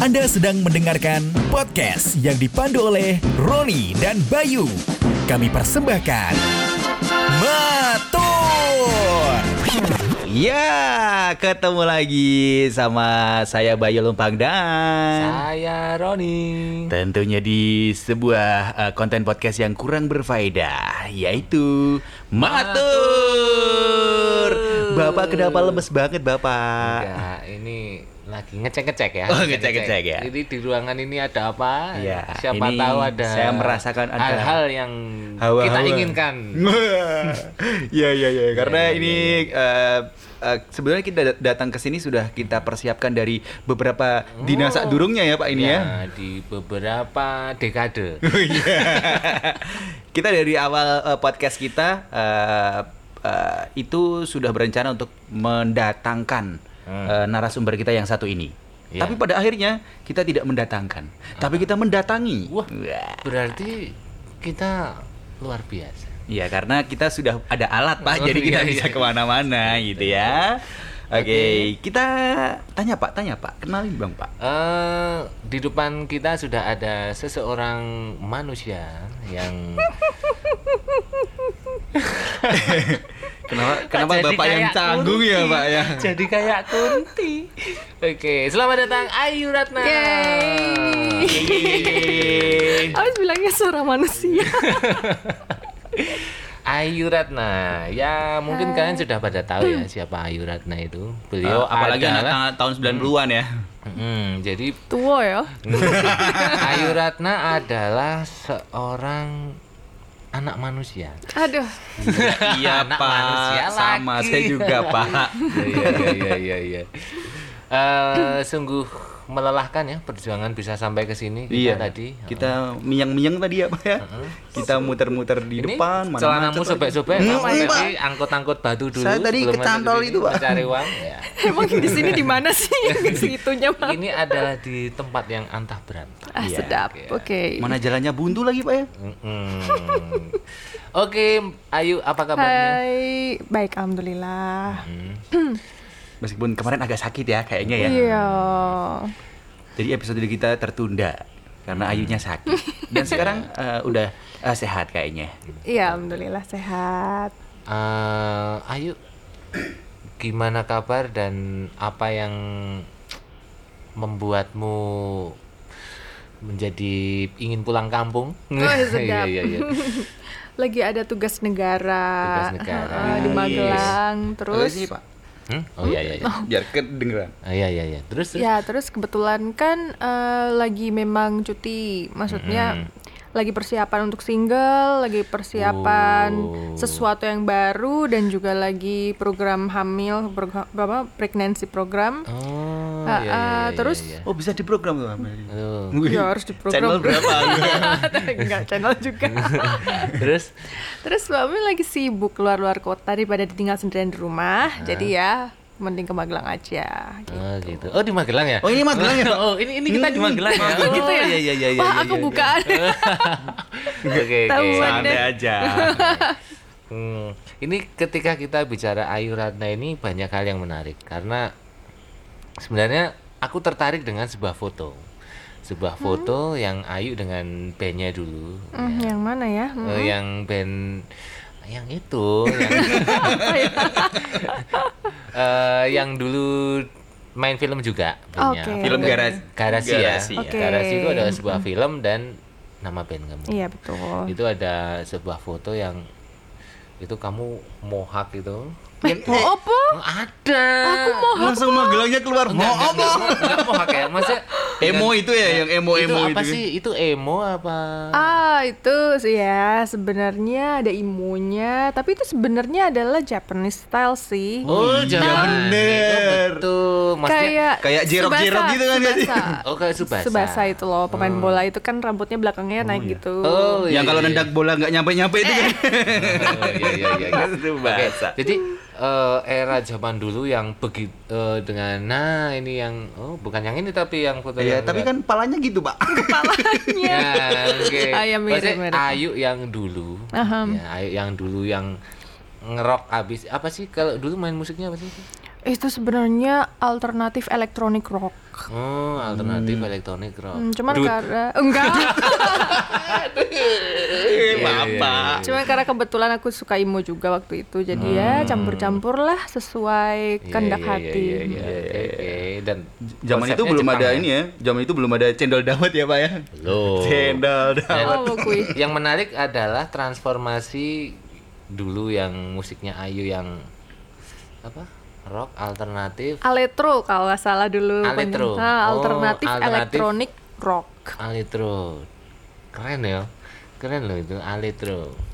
Anda sedang mendengarkan podcast yang dipandu oleh Roni dan Bayu. Kami persembahkan Matur. Ya, ketemu lagi sama saya Bayu Lumpang dan Saya Roni. tentunya di sebuah uh, konten podcast yang kurang berfaedah, yaitu Matur. Bapak kenapa lemes banget, Bapak? Ya, ini lagi ngecek-ngecek ya. Oh, ngecek-ngecek ya. Jadi di ruangan ini ada apa? Iya, Siapa ini tahu ada saya merasakan ada hal-hal yang hawa-hawa. kita inginkan. Iya, iya, iya. Karena Iya, ini eh, eh, sebenarnya kita dat- datang ke sini sudah kita persiapkan dari beberapa dinasa durungnya ya, Pak ini ya. Ya, di beberapa dekade. Iya. kita dari awal eh, podcast kita eh, eh, itu sudah berencana untuk mendatangkan Hmm. eh, narasumber kita yang satu ini. Iya. Tapi pada akhirnya kita tidak mendatangkan, tapi kita mendatangi. Wah. Berarti kita luar biasa. Iya, karena kita sudah ada alat Pak, Oh, jadi kita iya, bisa iya. ke mana-mana gitu ya. Oke, kita tanya Pak, tanya Pak, kenalin Bang Pak. Eh, di depan kita sudah ada seseorang manusia yang Kenapa, kenapa Jadi Bapak yang canggung ya. Pak ya? Jadi kayak Kunti. Oke, selamat datang Ayu Ratna. Yeay. Habis bilangnya suara manusia. Ayu Ratna, ya mungkin kalian sudah pada tahu ya siapa Ayu Ratna itu. Beliau Eh, apalagi anak adalah, tahun 90-an ya. Hmm, jadi Tua ya. Ayu Ratna adalah seorang anak manusia. Aduh. iya Anak Pak, manusia sama lagi. saya juga Pak. Iya iya iya iya. iya. Eh, sungguh melelahkan ya perjuangan bisa sampai ke sini kita Iya tadi. Kita minyang-minyang tadi ya Pak ya. Kita muter-muter di Ini depan. mana celanamu sobek-sobek Hmm, Pak. tadi angkut-angkut batu dulu. Saya tadi kecantol itu, Pak. Mencari uang ya. Emang di sini di mana sih yang segitunya, Bang? Ini adalah di tempat yang antah berantah. Ah, Iya, sedap. oke. Oke. Mana jalannya buntu lagi Pak ya? Oke, Ayu apa kabarnya? Hai, baik alhamdulillah. Hmm. Meskipun kemarin agak sakit ya kayaknya ya. Iya. Jadi episode kita tertunda karena Ayunya sakit. Dan sekarang eh, udah eh, sehat kayaknya. Iya, alhamdulillah sehat. Eh, Ayu, gimana kabar dan apa yang membuatmu menjadi ingin pulang kampung? Oh, sedap. Iya, iya, iya. Lagi ada tugas negara. Tugas negara. Ah, di Yes. Magelang. Terus sih Pak. Hmm? Oh iya, iya, iya. Biar kedengeran. Oh, iya, iya, iya. Terus, terus? Ya, terus kebetulan kan eh, lagi memang cuti, maksudnya Mm-mm. Lagi persiapan untuk single, lagi persiapan Oh. sesuatu yang baru dan juga lagi program hamil, program apa pregnancy program. Oh, Ah, iya, iya, ah, iya, terus- iya. Oh bisa diprogram tuh. Aduh. Wih, Ya, harus diprogram. Channel berapa? Enggak channel juga. terus terus Mami lagi sibuk keluar-luar kota daripada ditinggal sendirian di rumah. Jadi ya mending ke Magelang aja. Oh gitu. Oh di Magelang ya? Oh, ini Magelang ya, Pak? Oh ini ini kita di Hmm, Magelang ya. Oh, gitu ya? Iya iya iya iya. Wah, iya, aku iya. bukaan. Oke oke. Santai aja. Hmm, ini ketika kita bicara Ayu Ratna ini banyak hal yang menarik karena sebenarnya aku tertarik dengan sebuah foto. Sebuah foto yang Ayu dengan bandnya dulu. Hmm, ya. yang mana ya? Hmm. Eh, yang band yang itu yang Eh, yang dulu main film juga bandnya. Oke. Film garasi. Garasi, Garasi, ya. ya. Oke. Garasi itu adalah sebuah film dan nama band kamu. Iya betul. Itu ada sebuah foto yang itu kamu mohak itu. Mau apa? Ada. Aku mau Langsung Magelangnya keluar. Mau Enggak, apa? enggak, enggak, enggak mohak ya. Maksudnya Emo itu ya, yang emo-emo itu itu apa kan? sih? Itu emo apa? Ah itu sih ya sebenarnya ada imunya, tapi itu sebenarnya adalah Japanese style sih. Oh, iya, jangan. bener. Oh, betul. Maksudnya kayak kayak jerok-jerok gitu kan ya? Oh, kayak Subasa. Subasa itu loh pemain bola itu kan rambutnya belakangnya naik gitu. Oh, iya, Yang kalau iya, nendak bola nggak nyampe-nyampe itu kan. Oh, iya iya iya. iya. Itu bahasa. Jadi eh, era zaman dulu yang begitu dengan nah ini yang oh bukan yang ini tapi yang foto Iya, yang tapi kan palanya gitu, Pak. Kepalanya. ya, oke. Ah, ya, mirip, Maksudnya mirip. Ayu yang dulu. Aham. Ya, Ayu yang dulu yang ngerok abis apa sih kalau dulu main musiknya apa sih? Itu sebenarnya alternatif elektronik rock. Oh, alternatif elektronik rock. Hmm, cuman Dut. karena enggak, Bapak. cuman karena kebetulan aku suka emo juga waktu itu. Jadi ya campur-campur lah sesuai Iya, kehendak iya, hati. iya, iya, iya. Oke, dan Zaman itu belum Jepang ada ini ya. Zaman itu belum ada cendol dawet ya, Pak ya. Belum. Cendol dawet. Oh, yang menarik adalah transformasi dulu yang musiknya Ayu yang apa rock alternatif Aletro kalau nggak salah dulu. Aletro. Nah, Oh, alternatif, alternatif. elektronik rock. Alitro keren ya keren loh itu Alitro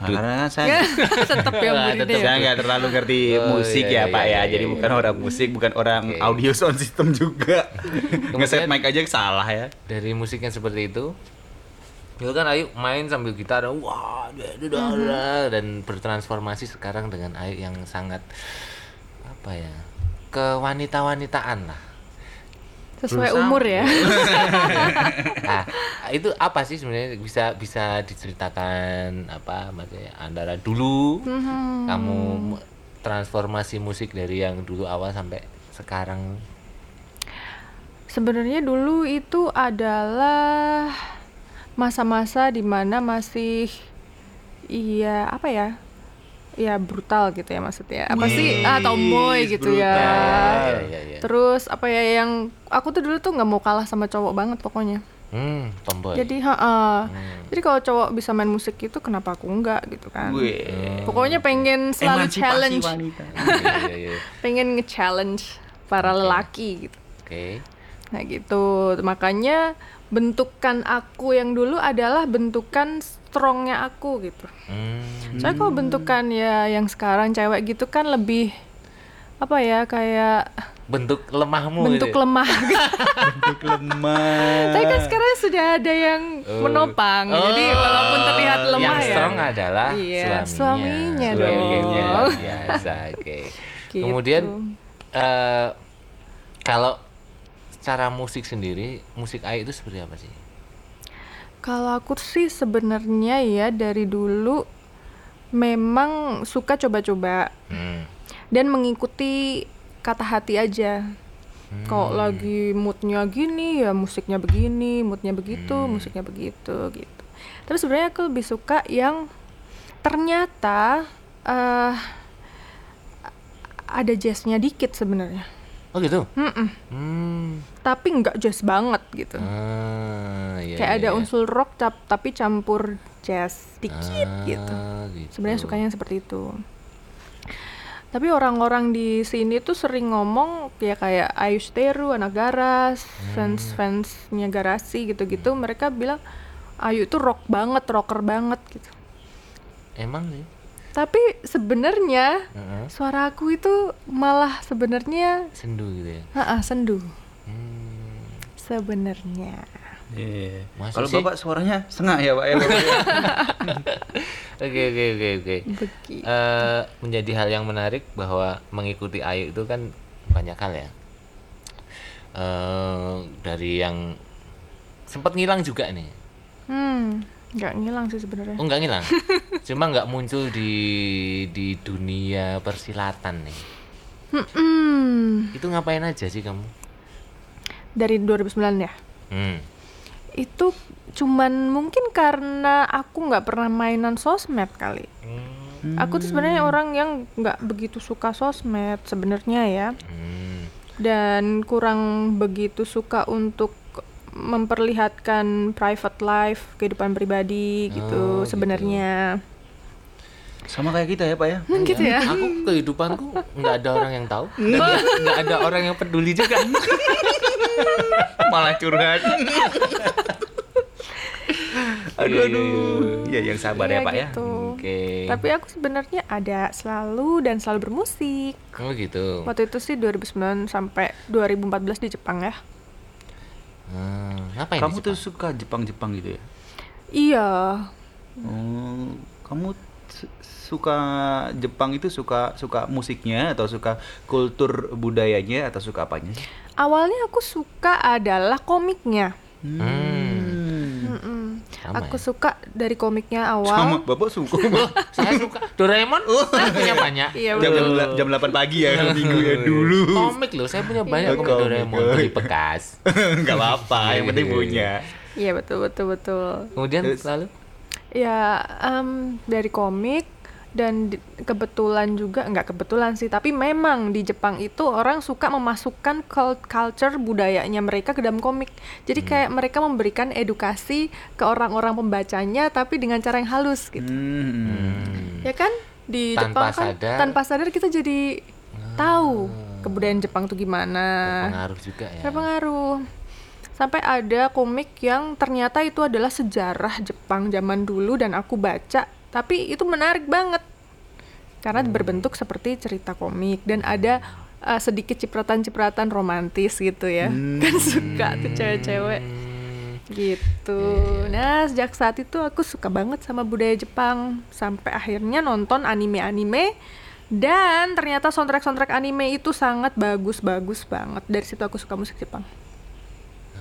Nah, karena kan saya Tetap ya saya nggak terlalu ngerti Oh, musik iya, ya iya, Pak iya, ya. Jadi iya. bukan orang musik, bukan orang Oke. audio sound system juga. Ngeset mic aja salah ya. dari musik yang seperti itu itu kan Ayu main sambil gitar wah da, dan bertransformasi sekarang dengan Ayu yang sangat apa ya kewanita-wanitaan lah Sesuai Berusaha. umur ya. nah itu apa sih sebenarnya bisa bisa diceritakan apa maksudnya antara dulu kamu mu- transformasi musik dari yang dulu awal sampai sekarang Sebenarnya dulu itu adalah masa-masa di mana masih iya apa ya? Ya brutal gitu ya maksudnya. Apa sih? Ah tomboy gitu ya. Iya, iya, iya. Terus apa ya yang aku tuh dulu tuh nggak mau kalah sama cowok banget pokoknya. hmm tomboy Jadi ha Jadi kalau cowok bisa main musik itu kenapa aku enggak gitu kan? Gue. Pokoknya pengen selalu Emansipasi challenge, wanita. Iya, iya, iya. pengen nge-challenge para lelaki gitu. oke Nah gitu, makanya bentukan aku yang dulu adalah bentukan strongnya aku gitu. Hmm. Soalnya kalau bentukan ya yang sekarang cewek gitu kan lebih apa ya kayak bentuk lemahmu bentuk gitu lemah. Bentuk lemah. Tapi kan sekarang sudah ada yang Oh. menopang, jadi walaupun terlihat lemah yang ya. strong adalah Iya, suaminya suaminya Suaminya dong. biasa oke Gitu. kemudian eh, kalau secara musik sendiri musik Ayu itu seperti apa sih Kalau aku sih sebenarnya ya dari dulu memang suka coba-coba hmm. dan mengikuti kata hati aja. Kalau lagi moodnya gini ya musiknya begini, moodnya begitu, musiknya begitu gitu. Tapi sebenarnya aku lebih suka yang ternyata eh ada jazznya dikit sebenarnya. oh gitu Mm-mm. hmm. Tapi nggak jazz banget gitu. Ah, iya, Kayak iya, ada iya. unsur rock tap- tapi campur jazz dikit Ah, gitu. gitu. Sebenarnya sukanya yang seperti itu. Tapi orang-orang di sini tuh sering ngomong ya kayak Ayu Steru, anak Garas, Hmm. fans-fansnya Garasi gitu-gitu, mereka bilang Ayu tuh rock banget, rocker banget gitu. emang sih Tapi sebenarnya Heeh. suara aku itu malah sebenarnya sendu gitu ya ha sendu hmm. Sebenarnya. Iya. Masa Kalau? Bapak suaranya sengak ya, Pak ya. Ya? Oke oke oke oke. Eh, menjadi hal yang menarik bahwa mengikuti Ayu itu kan banyak hal ya. Eh dari yang sempat ngilang juga nih. Hmm, nggak ngilang sih sebenarnya. Oh nggak ngilang. Cuma nggak muncul di di dunia persilatan nih. Hmm, Itu ngapain aja sih kamu? Dari 2009 ya. Hmm. itu cuman mungkin karena aku nggak pernah mainan sosmed kali. Aku tuh sebenarnya orang yang nggak begitu suka sosmed sebenarnya ya, Hmm. dan kurang begitu suka untuk memperlihatkan private life, kehidupan pribadi Oh, gitu gitu. sebenarnya. Sama kayak kita ya, Pak ya. Hmm, gitu ya. Aku kehidupanku nggak ada orang yang tahu, nggak ada orang yang peduli juga. Malah curhat. aduh, Iya, iya, aduh. Ya, yang sabar ya, Iya, Pak ya. gitu. Oke. Tapi aku sebenarnya ada selalu dan selalu bermusik. Oh gitu. Waktu itu sih 2009 sampai 2014 di Jepang ya. Hmm, di Kamu tuh Jepang? suka Jepang-Jepang gitu ya? Iya, Oh, kamu su- suka Jepang itu suka suka musiknya atau suka kultur budayanya atau suka apanya sih? Awalnya aku suka adalah komiknya. Hmm. Sama aku ya? suka dari komiknya Sama awal. Bapak suka. Saya suka Doraemon. Saya punya banyak. Iya, jam, jam, jam 8 pagi ya minggu ya dulu. Komik loh, saya punya banyak Iya. komik Komik, Doraemon beli bekas. Enggak apa-apa, yang penting punya. Iya betul betul betul. Kemudian Terus? lalu Ya em, dari komik dan di- kebetulan juga nggak kebetulan sih tapi memang di Jepang itu orang suka memasukkan cult- culture budayanya mereka ke dalam komik jadi Hmm. kayak mereka memberikan edukasi ke orang-orang pembacanya tapi dengan cara yang halus gitu Hmm. ya kan di Tanpa Jepang kan sadar. tanpa sadar kita jadi tahu kebudayaan Jepang tuh gimana pengaruh juga ya. berpengaruh sampai ada komik yang ternyata itu adalah sejarah Jepang zaman dulu dan aku baca tapi itu menarik banget. Karena berbentuk seperti cerita komik dan ada uh, sedikit cipratan-cipratan romantis gitu ya. Kan suka tuh cewek-cewek. Gitu. Nah sejak saat itu aku suka banget sama budaya Jepang. Sampai akhirnya nonton anime-anime dan ternyata soundtrack-soundtrack anime itu sangat bagus-bagus banget. Dari situ aku suka musik Jepang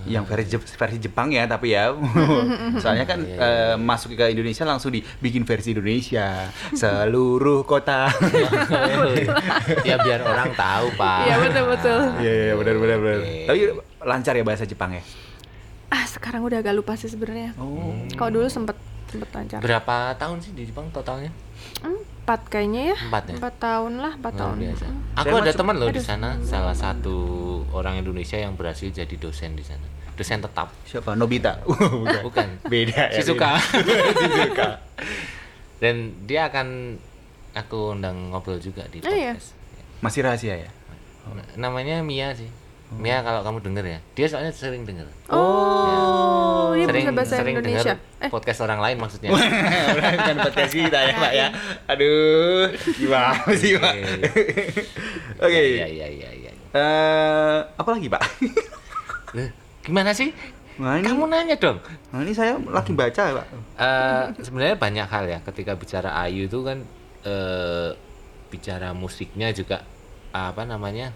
yang versi Jep- versi Jepang ya tapi ya. Soalnya kan eh, masuk ke Indonesia langsung dibikin versi Indonesia. Seluruh kota. Ya biar orang tahu, Pak. Iya, betul-betul. iya iya benar benar benar. Tapi lancar ya bahasa Jepang ya? Ah sekarang udah agak lupa sih sebenarnya. Oh. Kalau dulu sempet sempet lancar. Berapa tahun sih di Jepang totalnya? Empat kayaknya ya Empat ya? empat tahun lah empat Luar tahun biasa. Mm. Aku Saya ada teman loh di sana, salah satu orang Indonesia yang berhasil jadi dosen di sana. Dosen tetap. siapa Nobita bukan Bukan. beda ya Shizuka. Shizuka Dan dia akan aku undang ngobrol juga di Oh, iya. podcast. masih rahasia ya Namanya Mia sih. Mia kalau kamu denger ya. Dia soalnya sering denger. oh dia sering bahasa sering Indonesia denger eh podcast orang lain maksudnya. kan podcast kita ya Pak ya aduh gimana sih Pak oke Iya iya iya iya. Eh, apa lagi Pak Loh, Gimana sih? Nah, ini, Kamu nanya dong. nah, ini saya lagi baca Pak Eh, sebenarnya banyak hal ya ketika bicara Ayu itu kan eh, bicara musiknya juga apa namanya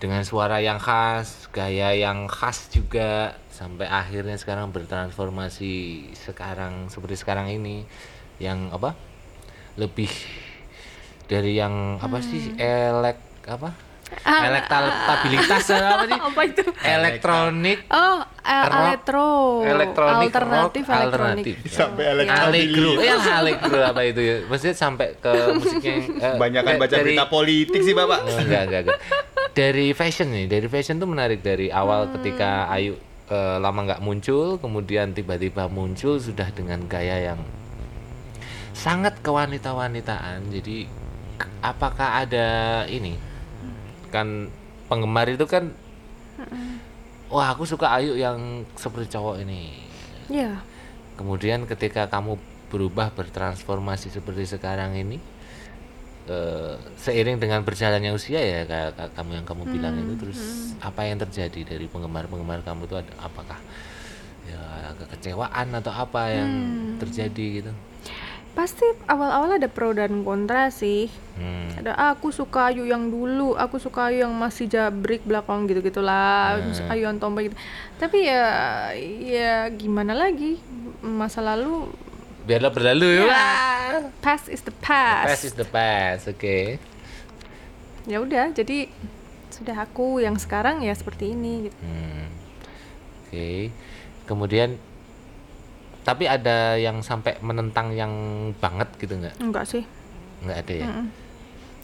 dengan suara yang khas, gaya yang khas juga sampai akhirnya sekarang bertransformasi sekarang seperti sekarang ini yang apa? Lebih dari yang apa sih elek apa elektabilitas apa sih? Apa itu? Elektronik. Oh elektro elektronik alternatif rock, elektronik. alternatif. Sampai elektro- ya Allegro apa itu ya? Maksudnya sampai ke musiknya yang, eh, Banyakan baca berita politik sih Bapak. Oh, enggak, enggak, enggak. Dari fashion nih, dari fashion tuh menarik dari awal ketika Ayu eh, lama nggak muncul, kemudian tiba-tiba muncul sudah dengan gaya yang sangat kewanita-wanitaan. Jadi apakah ada ini? Kan penggemar itu kan Wah, aku suka Ayu yang seperti cowok ini. ya Kemudian ketika kamu berubah bertransformasi seperti sekarang ini eh, seiring dengan berjalannya usia ya kayak kamu yang kamu bilang itu terus apa yang terjadi dari penggemar-penggemar kamu itu ada apakah ya kekecewaan atau apa yang terjadi gitu? Pasti awal-awal ada pro dan kontra sih Hmm. ada "Ah, aku suka Ayu yang dulu aku suka Ayu yang masih jabrik belakang gitu gitulah Hmm. Ayu yang tomboy gitu tapi ya ya gimana lagi masa lalu Biarlah berlalu Ya. ya. past is the Past past is the past, oke. ya udah jadi sudah aku yang sekarang ya seperti ini gitu. Hmm. Oke. Kemudian tapi ada yang sampai menentang yang banget gitu nggak? enggak sih Nggak ada ya? Mm-mm.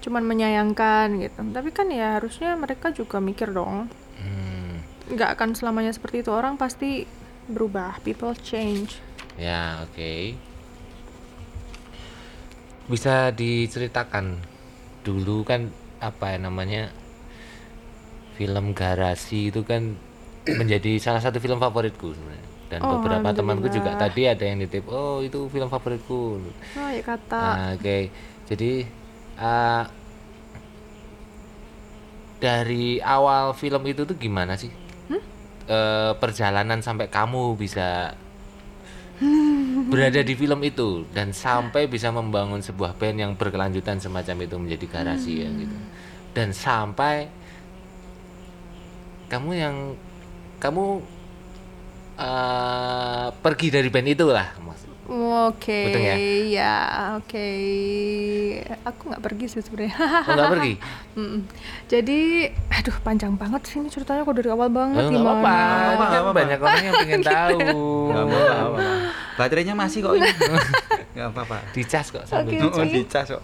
cuman menyayangkan gitu tapi kan ya harusnya mereka juga mikir dong Hmm. nggak akan selamanya seperti itu orang pasti berubah people change Ya, oke. Bisa diceritakan dulu kan apa ya namanya film garasi itu kan menjadi salah satu film favoritku sebenarnya. Dan Oh, beberapa temanku juga tadi ada yang nitip, "Oh, itu film favoritku." oh ya kata Nah, oke. Jadi uh, dari awal film itu tuh gimana sih? Eh, perjalanan sampai kamu bisa berada di film itu dan sampai bisa membangun sebuah band yang berkelanjutan semacam itu menjadi garasi ya gitu. Dan sampai kamu yang kamu eh, pergi dari band itu lah mas Oke, Betul ya? ya, oke. Aku nggak pergi sih sebenarnya. oh nggak pergi Mm-mm. Jadi, aduh panjang banget sih ini ceritanya kok dari awal banget Oh, nggak apa-apa? Ini kan banyak orang yang pengen tahu Nggak apa-apa. Baterainya masih kok ini. Nggak apa-apa. dicas kok sambil Oke. Oh, dicas kok.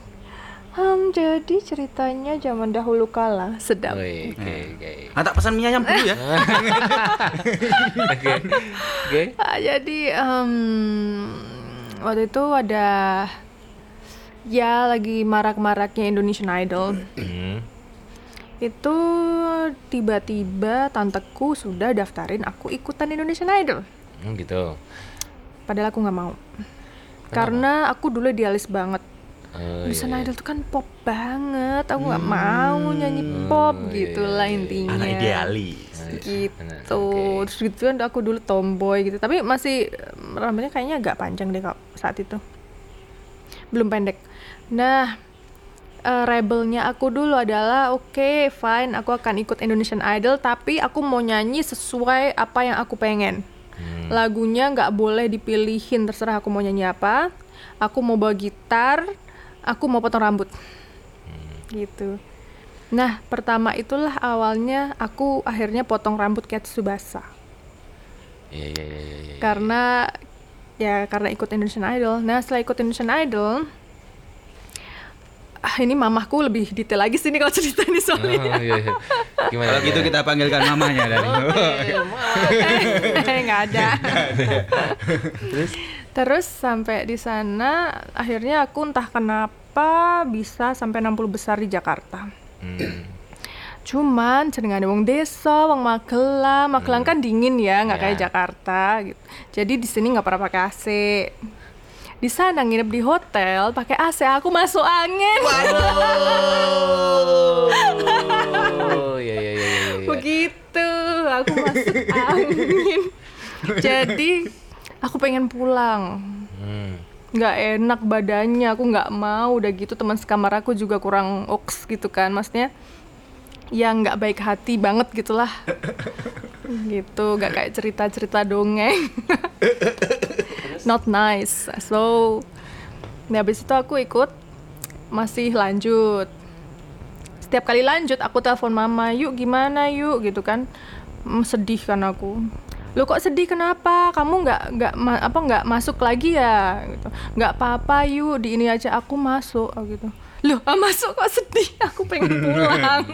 Hmm, jadi ceritanya zaman dahulu kala sedap. Oke, oke, oke. Ah, tak pesan mie ayam dulu ya. Oke. Oke. Ah, jadi em, waktu itu ada ya lagi marak-maraknya Indonesian Idol. Hmm. itu tiba-tiba tanteku sudah daftarin aku ikutan Indonesian Idol. Hmm, gitu. Padahal aku nggak mau. Karena aku dulu idealis banget. Oh, Indonesian iya, iya. Idol tuh kan pop banget. Aku nggak mau nyanyi pop iya, gitulah iya, iya. intinya. Anak idealis. Benar, gitu. oke. Terus gitu kan aku dulu tomboy gitu. Tapi masih em, rambutnya kayaknya agak panjang deh kak saat itu. Belum pendek. Nah, eh, rebelnya aku dulu adalah oke fine aku akan ikut Indonesian Idol tapi aku mau nyanyi sesuai apa yang aku pengen. Hmm. Lagunya nggak boleh dipilihin terserah aku mau nyanyi apa. Aku mau bawa gitar, aku mau potong rambut. Gitu. Nah, pertama itulah awalnya aku akhirnya potong rambut kayak Tsubasa. Iya, iya, iya, iya, iya. Karena ya karena ikut Indonesian Idol. Nah, setelah ikut Indonesian Idol ah ini mamahku lebih detail lagi sih nih kalau cerita ini Oh, soalnya. iya, iya. Gimana? Kalau gitu kita panggilkan mamanya dari. Eh, nggak ada. Terus? Sampai di sana akhirnya aku entah kenapa bisa sampai 60 besar di Jakarta. Hmm. Cuman cenderung ada wong desa, wong Magelang. Magelang kan dingin ya, nggak Ya. kayak Jakarta gitu. Jadi di sini nggak pernah pakai AC. Di sana nginep di hotel pakai AC, aku masuk angin. Oh, iya, iya, iya, iya, iya. Begitu, aku masuk angin. Jadi aku pengen pulang. Hmm. nggak enak badannya aku nggak mau. Udah gitu teman sekamar aku juga kurang oks gitu kan. Maksudnya yang nggak baik hati banget gitulah. Gitu nggak kayak cerita cerita dongeng. Not nice. So nah habis itu aku ikut. Masih lanjut. Setiap kali lanjut aku telepon mama yuk gimana? Yuk gitu kan. Mm, sedih kan aku lo kok sedih? Kenapa? Kamu nggak nggak ma- apa nggak masuk lagi ya? Gitu. Nggak apa-apa yuk di ini aja aku masuk oh, gitu. Loh ah, masuk? Kok sedih? Aku pengen pulang.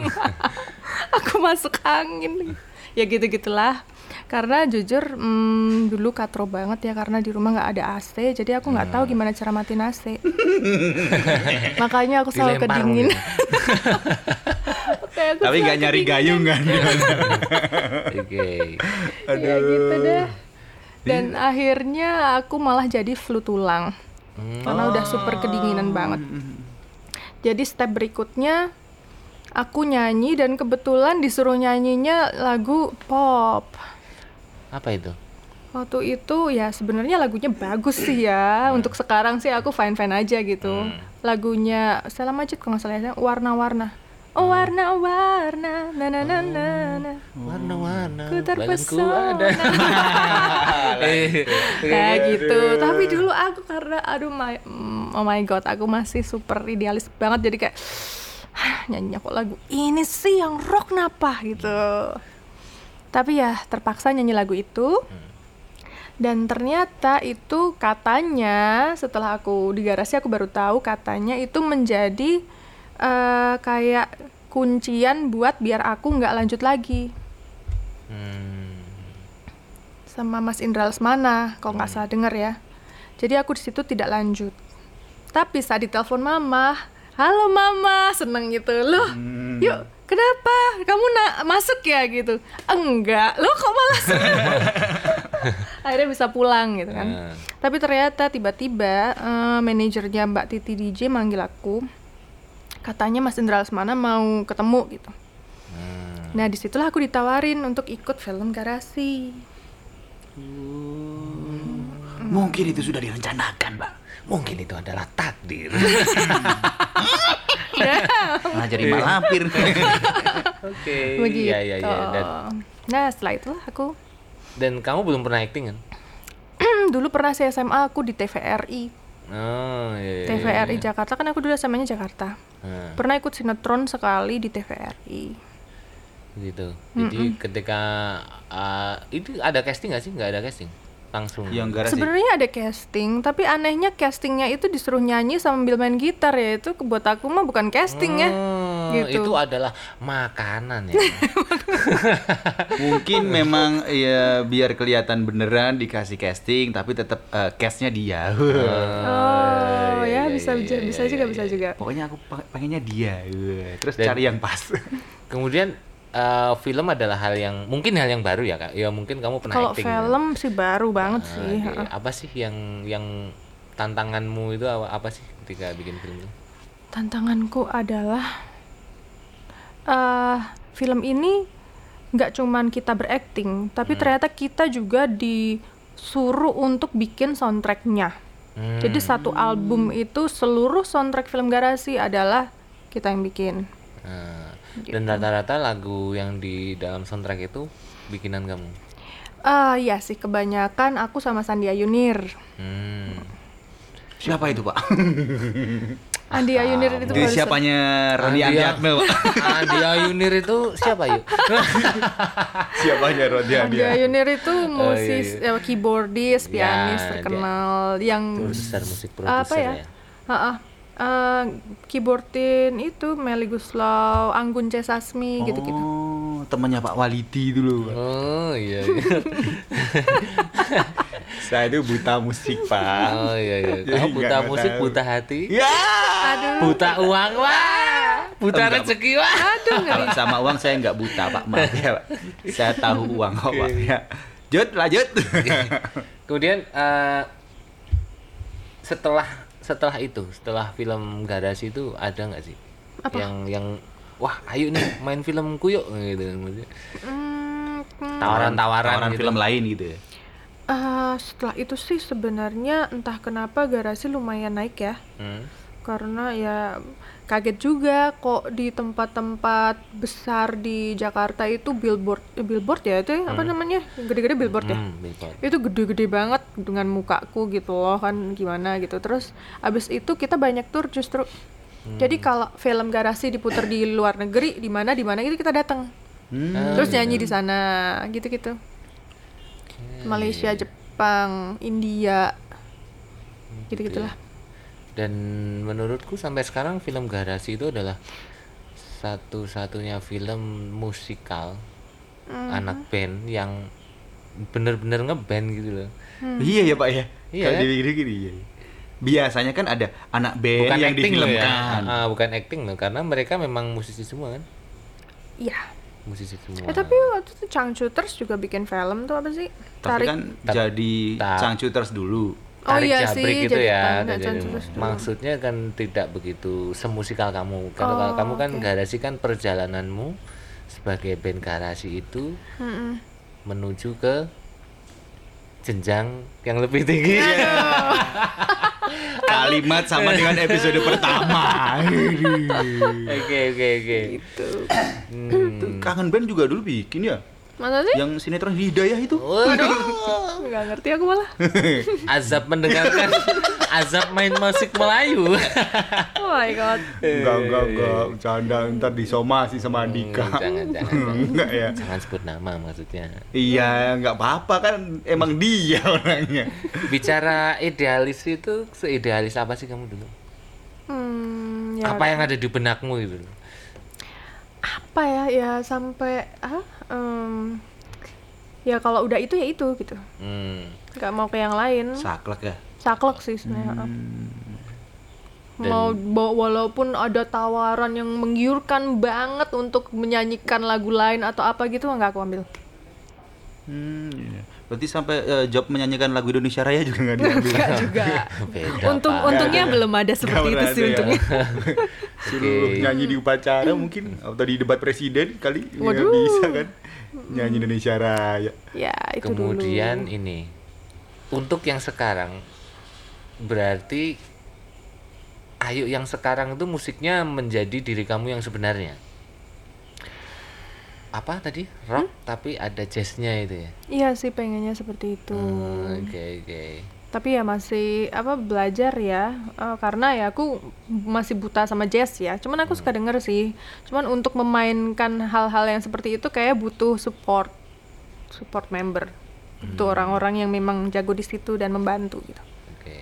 Aku masuk angin. Ya gitu gitulah karena jujur mm, dulu katro banget ya karena di rumah nggak ada AC jadi aku nggak tahu gimana cara matiin AC makanya aku selalu Dilempar kedinginan mungkin. Oke, aku Tapi nggak nyari gayung kan? Oke. ya gitu deh. Dan akhirnya aku malah jadi flu tulang. Karena udah super kedinginan banget. Jadi step berikutnya aku nyanyi dan kebetulan disuruh nyanyinya lagu pop Apa itu? waktu itu ya sebenarnya lagunya bagus sih ya. Untuk sekarang sih aku fine fine aja gitu. Lagunya Stella Majid kalau nggak salah ya warna-warna. Oh warna-warna na na na na na. Warna-warna. ku terpesona. Kayak gitu. Tapi dulu aku karena aduh my oh my god, aku masih super idealis banget. Jadi kayak "Hah, nyanyi kok lagu ini sih yang rock napa gitu. Tapi ya terpaksa nyanyi lagu itu. Dan ternyata itu katanya setelah aku di garasi aku baru tahu katanya itu menjadi eh, kayak kuncian buat biar aku nggak lanjut lagi Hmm. sama Mas Indra Lesmana kalau nggak salah denger ya. Jadi aku di situ tidak lanjut. Tapi saat ditelepon mama, halo mama, seneng gitu loh. Yuk, kenapa? Kamu nak masuk ya gitu? Enggak, lo kok malah seneng? Akhirnya bisa pulang gitu kan. Nah. Tapi ternyata tiba-tiba eh, manajernya Mbak Titi DJ manggil aku. Katanya Mas Indra Lesmana mau ketemu gitu. Hmm. Nah di situlah aku ditawarin untuk ikut film garasi. Mungkin itu sudah direncanakan, Mbak. Mungkin itu adalah takdir. Nah, jadi malampir. Oke. begitu. Iya, iya, iya. Dan Nah setelah itu aku Dan kamu belum pernah acting kan? dulu pernah saya SMA aku di TVRI. Oh, iya. iya, TVRI iya. Jakarta kan aku dulu SMA-nya Jakarta. Nah, Pernah ikut sinetron sekali di TVRI. gitu. Jadi ketika uh, itu ada casting nggak sih? Nggak ada casting. Langsung. Yang garasi. Sebenarnya ada casting, tapi anehnya castingnya itu disuruh nyanyi sambil main gitar ya. Itu buat aku mah bukan casting ya. Oh, Gitu. itu adalah makanan ya. Mungkin memang ya biar kelihatan beneran dikasih casting tapi tetap eh, castnya dia. Oh, iya, ya bisa iya, bisa, iya, bisa iya, juga iya. bisa juga. Pokoknya aku pengennya dia. Terus Dan- cari yang pas. Kemudian eh, film adalah hal yang mungkin hal yang baru ya kak. Ya mungkin kamu pernah Kalau acting. film sih baru banget Ah, sih. heeh. Apa sih yang yang tantanganmu itu apa, apa sih ketika bikin film itu? Tantanganku adalah eh film ini nggak cuman kita berakting, tapi Hmm. ternyata kita juga disuruh untuk bikin soundtracknya. Hmm. Jadi satu album itu seluruh soundtrack film Garasi adalah kita yang bikin. Nah, Gitu. Dan rata-rata lagu yang di dalam soundtrack itu bikinan kamu. Ah iya sih kebanyakan aku sama Sandia Yunir. Hmm. Siapa itu, Pak? Andi Ayunir itu barusan- siapanya Roni Andi- Pak. Andi Ayunir itu siapa yuk? siapanya Roni Andi Ayunir itu musis, iya. eh, keyboardis, Ya, pianis dia- terkenal yang Produser musik apa produser ya? ya. Ha-ha. Eh, keyboardin itu Meli Guslau, Anggun C Sasmi gitu-gitu. Oh, temannya Pak Walidi dulu. Oh iya. iya. Saya itu buta musik, Pak. Oh iya iya. Jadi Kamu buta musik, tahu. buta hati, Ya. buta uang wah, buta Enggak. rezeki wah. Aduh, Kalau sama uang saya nggak buta, Pak. Maaf ya, Pak. Saya tahu uang kok, Pak. Ya. Jut, lanjut. Kemudian eh, setelah setelah itu, setelah film Garasi itu ada nggak sih Apa? yang yang wah ayo nih main filmku yuk gitu maksudnya. Hmm, hmm. Tawaran-tawaran Tawaran gitu. film lain gitu ya. Eh, setelah itu sih sebenarnya entah kenapa garasi lumayan naik ya. Hmm. Karena ya kaget juga kok di tempat-tempat besar di Jakarta itu billboard eh, billboard ya itu ya, apa namanya? Gede-gede billboard ya? Hmm, billboard. itu gede-gede banget dengan mukaku gitu loh kan gimana gitu. Terus abis itu kita banyak tur justru. Jadi kalau film garasi diputar di luar negeri di mana di mana itu kita datang Hmm. terus nyanyi di sana gitu-gitu. Malaysia Jepang India gitu gitulah Dan menurutku sampai sekarang film Garasi itu adalah satu-satunya film musikal Hmm. anak band yang bener-bener ngeband gitu loh. Iya ya, Pak ya. Iya. Kalau dipikir-pikir iya. Biasanya kan ada anak band Bukan yang acting loh ya. difilmkan. Ah, bukan acting loh karena mereka memang musisi semua kan. iya Musisi semua. eh tapi waktu itu Changcuters juga bikin film tuh apa sih Tapi kan Tar- jadi tar- Changcuters dulu. Oh tarik iya jabrik sih, gitu jadi ya. jadi dulu. maksudnya kan tidak begitu semusikal kamu. Kalau kalau Oh, kamu kan oke. garasi kan perjalananmu sebagai band garasi itu Mm-mm. menuju ke jenjang yang lebih tinggi. Kalimat sama dengan episode pertama. Oke oke oke. gitu Hmm. Kangen band juga dulu bikin ya. Masa sih Yang sinetron Hidayah itu. Waduh, nggak ngerti aku malah azab mendengarkan azab main musik Melayu. oh my god Enggak, enggak, enggak. Bercanda ntar disomasi sama Andika. Hmm, jangan, jangan, jangan. Enggak ya. Jangan sebut nama maksudnya. Iya, enggak apa-apa kan emang dia orangnya. Bicara idealis itu seidealis apa sih kamu dulu? hmm, ya Apa yang ada di benakmu itu? apa ya ya sampai ah em, ya kalau udah itu ya itu gitu Hmm. nggak mau ke yang lain Saklek ya. saklek sih sebenarnya Dan- mau walaupun ada tawaran yang menggiurkan banget untuk menyanyikan lagu lain atau apa gitu nggak aku ambil Hmm, iya. Berarti sampai eh, job menyanyikan lagu Indonesia Raya juga enggak diambil. nggak juga Beda, untung untungnya belum ada seperti itu Nggak sih ya. untungnya Suruh nyanyi di upacara mungkin atau di debat presiden kali ya, Waduh. bisa kan. Nyanyi Indonesia Raya. ya itu Kemudian dulu ini untuk yang sekarang berarti Ayo yang sekarang itu musiknya menjadi diri kamu yang sebenarnya. Apa tadi rock tapi ada jazznya itu ya Iya sih pengennya seperti itu. Hmm, oke oke Tapi ya masih apa belajar ya Eh, karena ya aku masih buta sama jazz ya. Cuman aku suka denger sih. Cuman untuk memainkan hal-hal yang seperti itu kayak butuh support support member. Butuh orang-orang yang memang jago di situ dan membantu gitu. oke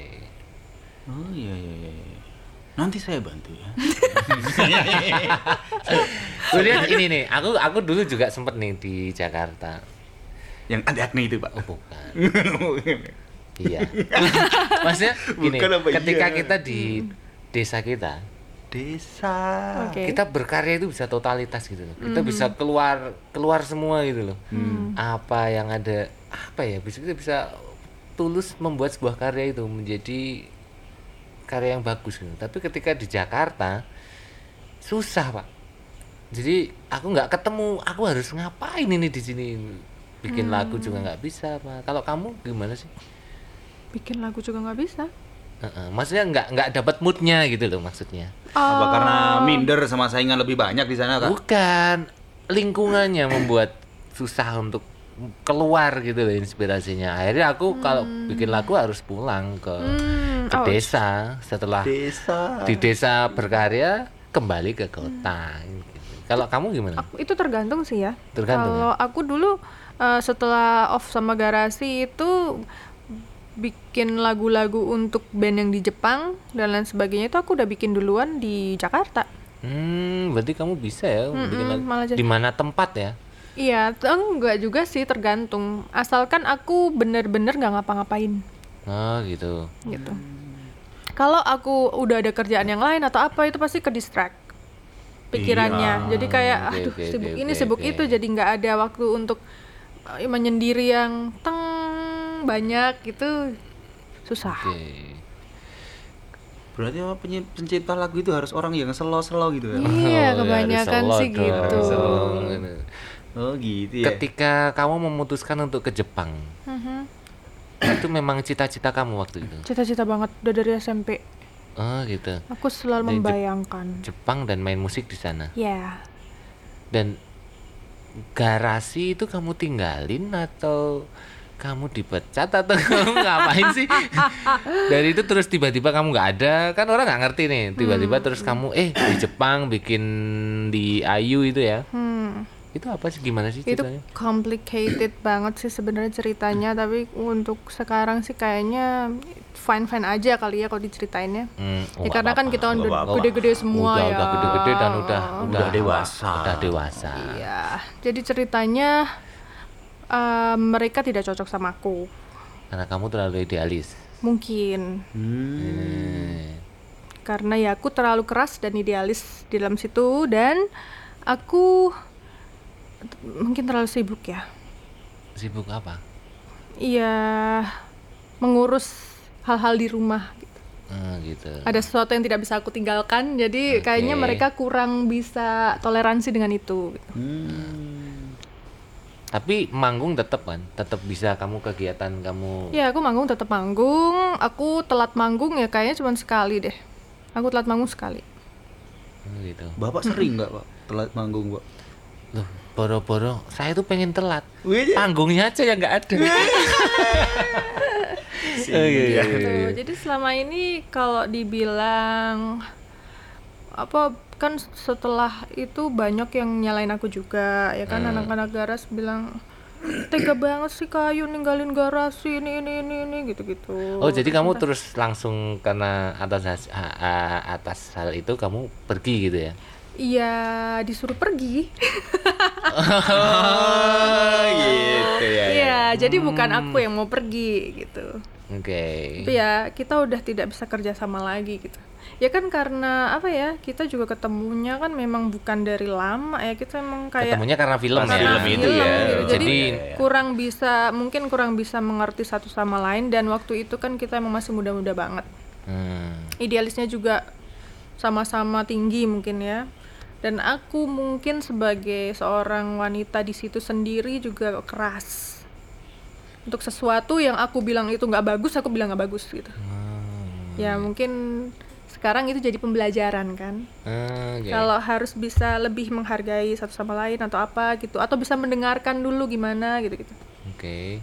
Oh iya iya iya. Nanti saya bantu ya. kemudian ini nih aku aku dulu juga sempet nih di Jakarta Yang ada acne itu, Pak. oh bukan iya maksudnya gini Bukan apa ketika iya? kita di desa kita Desa. Oke. kita berkarya itu bisa totalitas gitu loh kita bisa keluar keluar semua gitu loh apa yang ada apa ya bisa kita bisa tulus membuat sebuah karya itu menjadi karya yang bagus gitu. Tapi ketika di Jakarta susah pak. Jadi aku nggak ketemu aku harus ngapain ini di sini? Bikin lagu juga nggak bisa pak. Kalau kamu gimana sih? Bikin lagu juga nggak bisa. Heeh, maksudnya nggak nggak dapat moodnya gitu loh maksudnya. Apa Oh. karena minder sama saingan lebih banyak di sana, Kak? Bukan. Lingkungannya membuat susah untuk keluar gitu loh inspirasinya. Akhirnya aku kalau bikin lagu harus pulang ke Hmm, ke ouch. desa setelah Desa. di desa berkarya kembali ke kota. gitu. Kalau kamu gimana? Aku- itu tergantung sih ya. Tergantung Kalau aku dulu eh, setelah off sama garasi itu bikin lagu-lagu untuk band yang di Jepang dan lain sebagainya itu aku udah bikin duluan di Jakarta. Hmm, berarti kamu bisa ya bikin lagu. malah jadi- Di mana tempat ya? Iya, enggak juga sih tergantung. Asalkan aku bener-bener nggak ngapa-ngapain Oh gitu. gitu. Kalau aku udah ada kerjaan yang lain atau apa itu pasti ke distract pikirannya. Jadi kayak Oke, aduh oke, sibuk oke, ini oke, sibuk oke. itu jadi nggak ada waktu untuk eh, menyendiri yang teng banyak gitu susah. Oke. Berarti apa pencipta lagu itu harus orang yang selo-selo gitu ya? Iya, Oh, ya, kebanyakan selo sih dong, gitu. Oh gitu ya. Ketika kamu memutuskan untuk ke Jepang, Mhm. Itu memang cita-cita kamu waktu itu. Cita-cita banget udah dari SMP. Oh gitu. Aku selalu Dari membayangkan. Jepang dan main musik di sana. Ya, Dan garasi itu kamu tinggalin atau kamu dipecat atau kamu ngapain sih? Dari itu terus tiba-tiba kamu nggak ada, kan orang nggak ngerti nih. Tiba-tiba terus kamu eh di Jepang bikin di Ayu itu ya. hmm. Itu apa sih gimana sih itu ceritanya? complicated banget sih sebenarnya ceritanya tapi untuk sekarang sih kayaknya fine fine aja kali ya kalau diceritainnya Hmm, ya karena kan apa-apa. kita udah gede-gede semua udah, ya udah gede-gede dan udah Udah dewasa. Udah dewasa. iya jadi ceritanya eh, mereka tidak cocok sama aku Karena kamu terlalu idealis. mungkin Hmm. Hmm. karena ya aku terlalu keras dan idealis di dalam situ dan aku mungkin terlalu sibuk ya Sibuk apa? iya mengurus hal-hal di rumah gitu. Hmm, gitu. ada sesuatu yang tidak bisa aku tinggalkan jadi Oke. kayaknya mereka kurang bisa toleransi dengan itu gitu. Hmm. Tapi manggung tetap kan? Tetap bisa kamu kegiatan kamu. ya aku manggung tetap manggung aku telat manggung ya kayaknya cuma sekali deh aku telat manggung sekali Hmm, gitu. Bapak sering nggak pak telat manggung pak? Loh, boro-boro saya tuh pengen telat. Wih, Panggungnya aja yang nggak ada. Oh, iya, iya, iya, Gitu. iya. jadi selama ini kalau dibilang apa kan setelah itu banyak yang nyalain aku juga ya kan Hmm. anak-anak garas bilang tega banget sih kayu ninggalin garasi ini ini ini ini gitu-gitu Oh, jadi kamu terus langsung karena atas atas hal itu kamu pergi gitu ya? Iya disuruh pergi. Oh gitu ya. Iya, jadi bukan aku yang mau pergi gitu. Oke. Tapi ya kita udah tidak bisa kerja sama lagi gitu. Ya kan karena apa ya kita juga ketemunya kan memang bukan dari lama ya kita emang kayak Ketemunya karena film Pas ya. film itu ya. gitu. Jadi Jadi kurang bisa mungkin kurang bisa mengerti satu sama lain dan waktu itu kan kita emang masih muda-muda banget. hmm, Idealisnya juga sama-sama tinggi mungkin ya. Dan aku mungkin sebagai seorang wanita di situ sendiri juga keras. Untuk sesuatu yang aku bilang itu nggak bagus, aku bilang nggak bagus gitu. hmm, Ya mungkin sekarang itu jadi pembelajaran kan. Ah, oke. Kalau harus bisa lebih menghargai satu sama lain atau apa gitu, atau bisa mendengarkan dulu gimana gitu-gitu. Oke.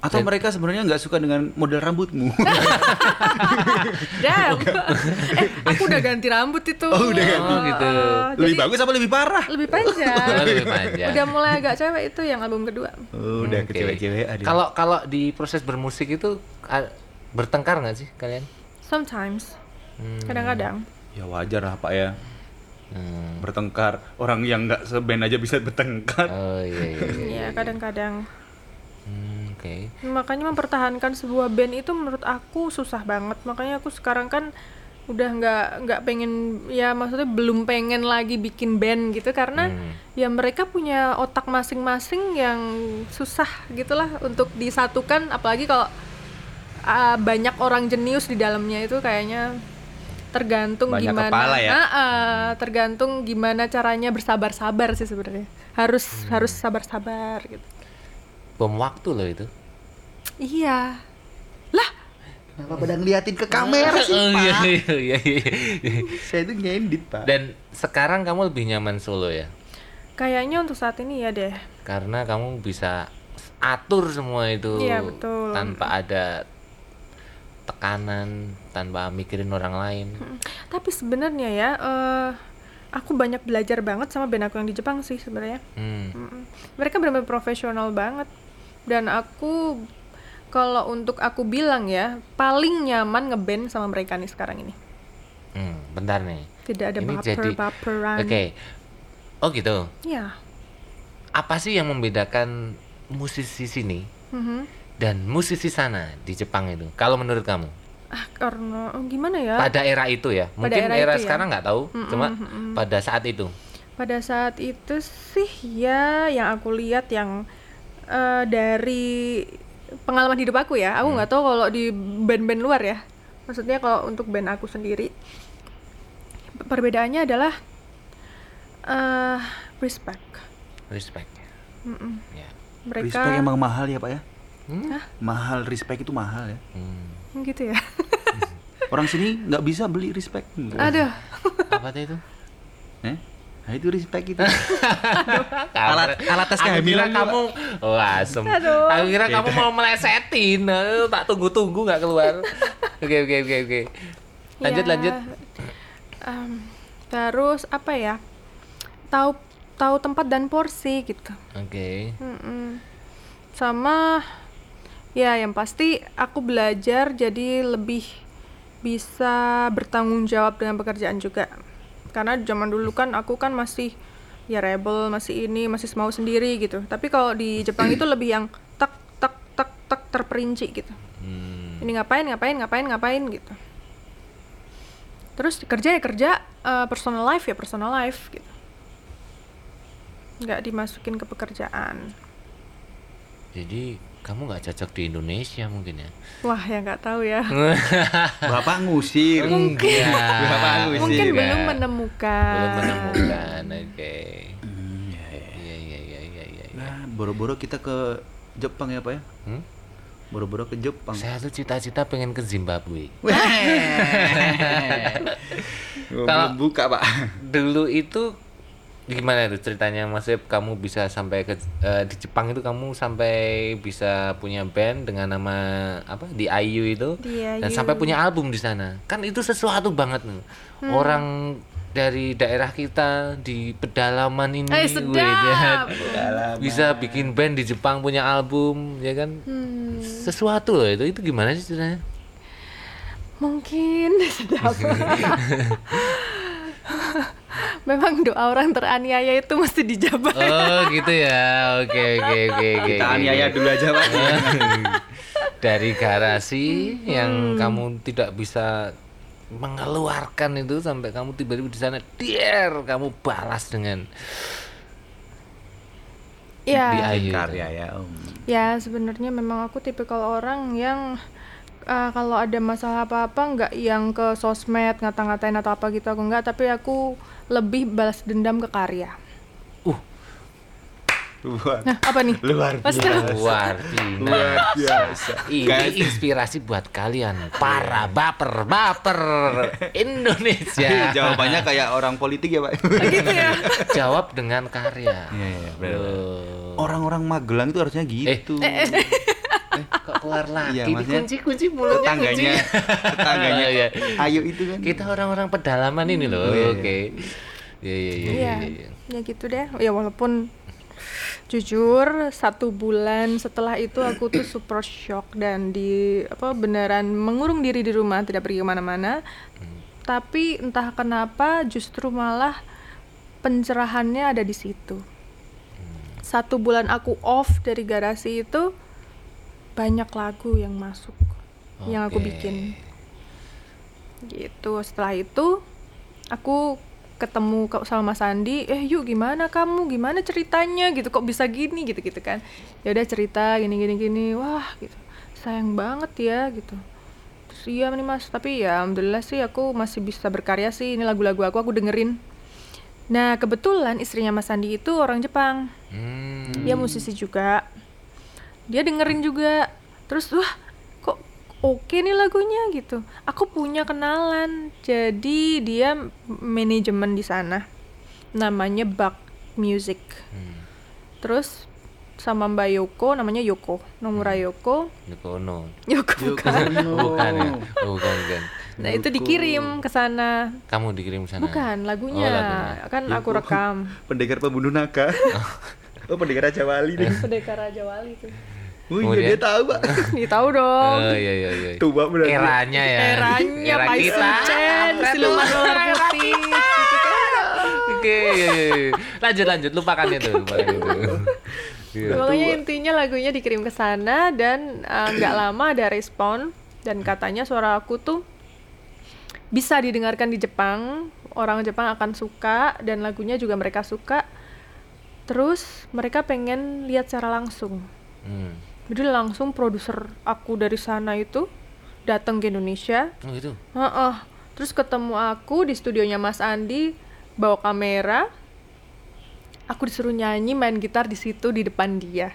Atau mereka sebenarnya nggak suka dengan model rambutmu. Damn. eh, aku udah ganti rambut itu. Oh, udah ganti. Oh, gitu. Eh, lebih jadi bagus apa lebih parah? lebih panjang. Oh, lebih panjang. udah mulai agak cewek itu yang album kedua. Oh, udah Oke. ke cewek-cewek ada. Kalau kalau di proses bermusik itu bertengkar nggak sih kalian? Sometimes. Hmm. Kadang-kadang. ya wajar lah Pak ya. Hmm. Bertengkar. Orang yang nggak seband aja bisa bertengkar. Oh iya iya. iya. Iya, kadang-kadang. Hmm, Oke. Makanya mempertahankan sebuah band itu menurut aku susah banget. Makanya aku sekarang kan udah nggak nggak pengen ya maksudnya belum pengen lagi bikin band gitu karena Hmm. ya mereka punya otak masing-masing yang susah gitulah untuk disatukan apalagi kalau ah, banyak orang jenius di dalamnya itu kayaknya tergantung Banyak gimana kepala ya? Ah, tergantung gimana caranya bersabar-sabar sih sebenarnya harus Hmm. harus sabar-sabar gitu Bom waktu loh itu. iya Kenapa pada ngeliatin ke kamera sih Oh, iya, Pak? iya, iya, iya. Saya itu nyendit Pak. Dan sekarang kamu lebih nyaman solo ya? kayaknya untuk saat ini ya deh Karena kamu bisa atur semua itu Iya, betul. tanpa ada tekanan, tanpa mikirin orang lain. Tapi sebenarnya ya, eh, aku banyak belajar banget sama band aku yang di Jepang sih sebenarnya. Hmm. Mereka benar-benar profesional banget. Dan aku kalau untuk aku bilang ya, paling nyaman ngeband sama mereka nih sekarang ini. Hmm, bentar nih. Tidak ada Ini jadi- baper-baperan. Oke. Oh gitu. Ya. Apa sih yang membedakan musisi sini Mhm. dan musisi sana di Jepang itu? Kalau menurut kamu? Ah, karena oh, gimana ya? Pada era itu ya. Pada Mungkin era era, itu ya. sekarang nggak tahu, Mm-mm, cuma mm-mm. pada saat itu. Pada saat itu sih ya yang aku lihat yang eh, dari pengalaman hidup aku ya, aku nggak tahu kalau di band-band luar ya. Maksudnya kalau untuk band aku sendiri perbedaannya adalah eh respect. Respect. Mm-mm. Ya. Mereka Respect emang mahal ya Pak ya? Hmm? Mahal, respect itu mahal ya. Hmm. gitu ya. Orang sini nggak bisa beli respect. Aduh. Apa tuh itu? Eh? Nah itu respect itu. Alat alat tes kehamilan kamu oh, asem. Aduh. Aku kira kamu mau melesetin. Eh, Tak tunggu-tunggu nggak keluar. Oke oke oke oke. Lanjut Ya, lanjut. em, terus apa ya? Tahu tahu tempat dan porsi gitu. Oke. Mm-mm. Sama ya yang pasti aku belajar jadi lebih bisa bertanggung jawab dengan pekerjaan juga. Karena zaman dulu kan aku kan masih ya rebel, masih ini, masih mau sendiri gitu. Tapi kalau di Jepang itu lebih yang tak tak tak tak terperinci gitu. Hmm. Ini ngapain, ngapain, ngapain, ngapain gitu. Terus kerja ya kerja, eh, personal life ya personal life gitu. Nggak dimasukin ke pekerjaan. Jadi kamu nggak cocok di Indonesia mungkin ya? Wah, ya nggak tahu ya. Bapak ngusir. Enggak. Bapak ngusir. Mungkin Enggak. belum menemukan. Belum menemukan. Oke. Hmm, ya, ya. Iya iya iya iya iya. iya. Nah, boro-boro kita ke Jepang ya Pak ya? Hmm? Boro-boro ke Jepang. Saya tuh cita-cita pengen ke Zimbabwe. Belum Kalau- buka Pak. Dulu itu gimana itu ceritanya? Mas Web kamu bisa sampai ke eh, di Jepang itu kamu sampai bisa punya band dengan nama apa di IU itu? Di dan IU. sampai punya album di sana. Kan itu sesuatu banget nih. Hmm. orang dari daerah kita di pedalaman ini Eh, weh, sedap. ya, bisa bikin band di Jepang punya album ya kan? Hmm, sesuatu loh itu. Itu gimana sih ceritanya? Mungkin. Sedap. Memang doa orang teraniaya itu mesti dijawab. oh gitu ya oke oke oke oke Kita aniaya dulu aja Pak. dari garasi yang kamu tidak bisa mengeluarkan itu sampai kamu tiba-tiba di sana der kamu balas dengan Ya, di. Karya ya Om. ya sebenarnya memang aku tipikal orang yang uh, kalau ada masalah apa-apa nggak yang ke sosmed ngata-ngatain atau apa gitu aku nggak, tapi aku lebih balas dendam ke karya. uh Luar, Nah, apa nih? luar biasa. Luar biasa. Luar biasa. Ini Guys, inspirasi buat kalian para baper-baper Indonesia. jawabannya kayak orang politik ya, Pak. gitu ya. Jawab dengan karya. Iya, iya, benar. Orang-orang Magelang itu harusnya gitu. Eh, Kok keluar lagi? Iya, maksudnya Kunci-kunci mulutnya tetangganya, kunci. tetangganya. Iya. Ayo itu kan. Kita orang-orang pedalaman ini loh. Oh, iya, iya. Oke. Iya iya iya Iya, iya. iya. ya gitu deh. Ya walaupun jujur satu bulan setelah itu aku tuh super shock dan di apa beneran mengurung diri di rumah tidak pergi ke mana-mana. Tapi entah kenapa justru malah pencerahannya ada di situ. Satu bulan aku off dari garasi itu banyak lagu yang masuk yang aku bikin. Gitu. Setelah itu aku ketemu sama Mas Andi eh yuk gimana kamu? Gimana ceritanya? Gitu kok bisa gini? Gitu gitu kan. Ya udah cerita gini gini gini. Wah gitu. Sayang banget ya gitu. Terus iya nih mas. Tapi ya alhamdulillah sih aku masih bisa berkarya sih. Ini lagu-lagu aku aku dengerin. Nah kebetulan istrinya Mas Andi itu orang Jepang. Hmm. dia musisi juga dia dengerin juga terus wah kok oke nih lagunya gitu aku punya kenalan jadi dia manajemen di sana namanya Bak Music Hmm. terus sama Mbak Yoko namanya Yoko Nomura Yoko Yoko Ono. Yoko bukan Bukan ya? Oh, bukan bukan. nah itu dikirim ke sana Kamu dikirim sana. bukan lagunya, Oh, lagunya. kan aku rekam Pendekar pembunuh naga. oh, pendekar Raja Wali nih. Pendekar Raja Wali tuh Oh iya dia tahu, Pak. Nih tahu dong Oh iya iya iya. Tua berarti. Eranya ya. eranya Era Pak kita. Sucen, siluman ular putih. Oke, iya, iya, iya. lanjut lanjut lupakan itu, lupakan itu. Iya. Pokoknya intinya lagunya dikirim ke sana dan eh, nggak lama ada respon dan katanya suara aku tuh bisa didengarkan di Jepang, orang Jepang akan suka dan lagunya juga mereka suka. Terus mereka pengen lihat secara langsung. Hmm. Jadi langsung produser aku dari sana itu datang ke Indonesia Oh gitu. Heeh. Terus ketemu aku di studionya Mas Andi bawa kamera. Aku disuruh nyanyi main gitar di situ di depan dia.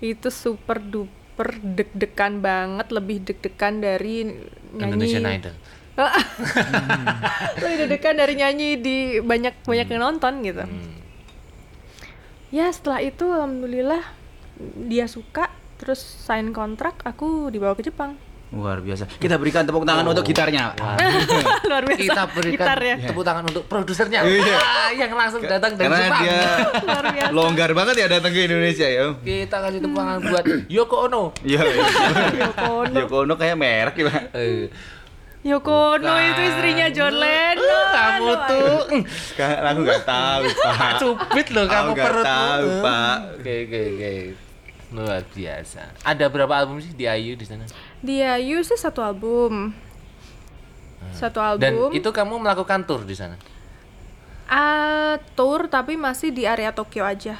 Itu super duper deg-degan banget, lebih deg-degan dari nyanyi. Indonesian Idol. lebih deg-degan dari nyanyi di banyak banyak yang nonton gitu. Hmm. Ya setelah itu alhamdulillah dia suka terus sign kontrak aku dibawa ke Jepang. Luar biasa. Kita berikan tepuk tangan untuk gitarnya. Wah, Luar biasa. kita berikan gitar ya. tepuk tangan untuk produsernya. Iya. Wah, yang langsung datang dari Karena Jepang. dia Luar biasa. longgar banget ya datang ke Indonesia ya. Kita kasih tepuk tangan buat Yoko Ono. Iya. Yoko Ono. Yoko Ono kayak merek ya, Pak. Eh, Yoko Ono itu istrinya John Lennon. kamu tuh Kan aku nggak tahu, Pak. cupit loh kamu nggak perut tahu, Pak. Oke oke oke. Luar biasa. Ada berapa album sih di Ayu di sana? Di Ayu sih satu album. Satu Dan album. itu kamu melakukan tour di sana? Ah, tour tapi masih di area Tokyo aja.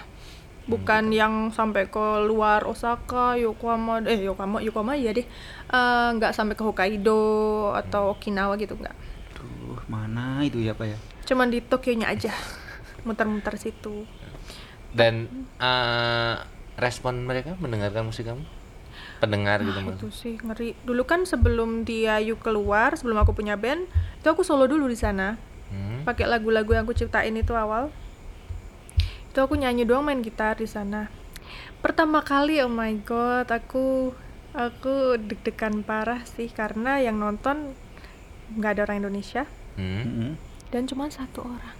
Bukan yang sampai ke luar Osaka, Yokohama, eh Yokohama, Yokohama ya deh. Eh, nggak sampai ke Hokkaido atau Okinawa gitu nggak. Duh, mana itu ya, Pak ya? Cuman di Tokyo-nya aja. Muter-muter situ. Dan eh, respon mereka mendengarkan musik kamu? Pendengar gitu Ah, mas? itu sih ngeri. Dulu kan sebelum di Ayu keluar, sebelum aku punya band, itu aku solo dulu di sana. Hmm? pakai lagu-lagu yang aku ciptain itu awal itu aku nyanyi doang main gitar di sana pertama kali oh my god aku aku deg-degan parah sih karena yang nonton nggak ada orang Indonesia Hmm? Mm-mm. dan cuma satu orang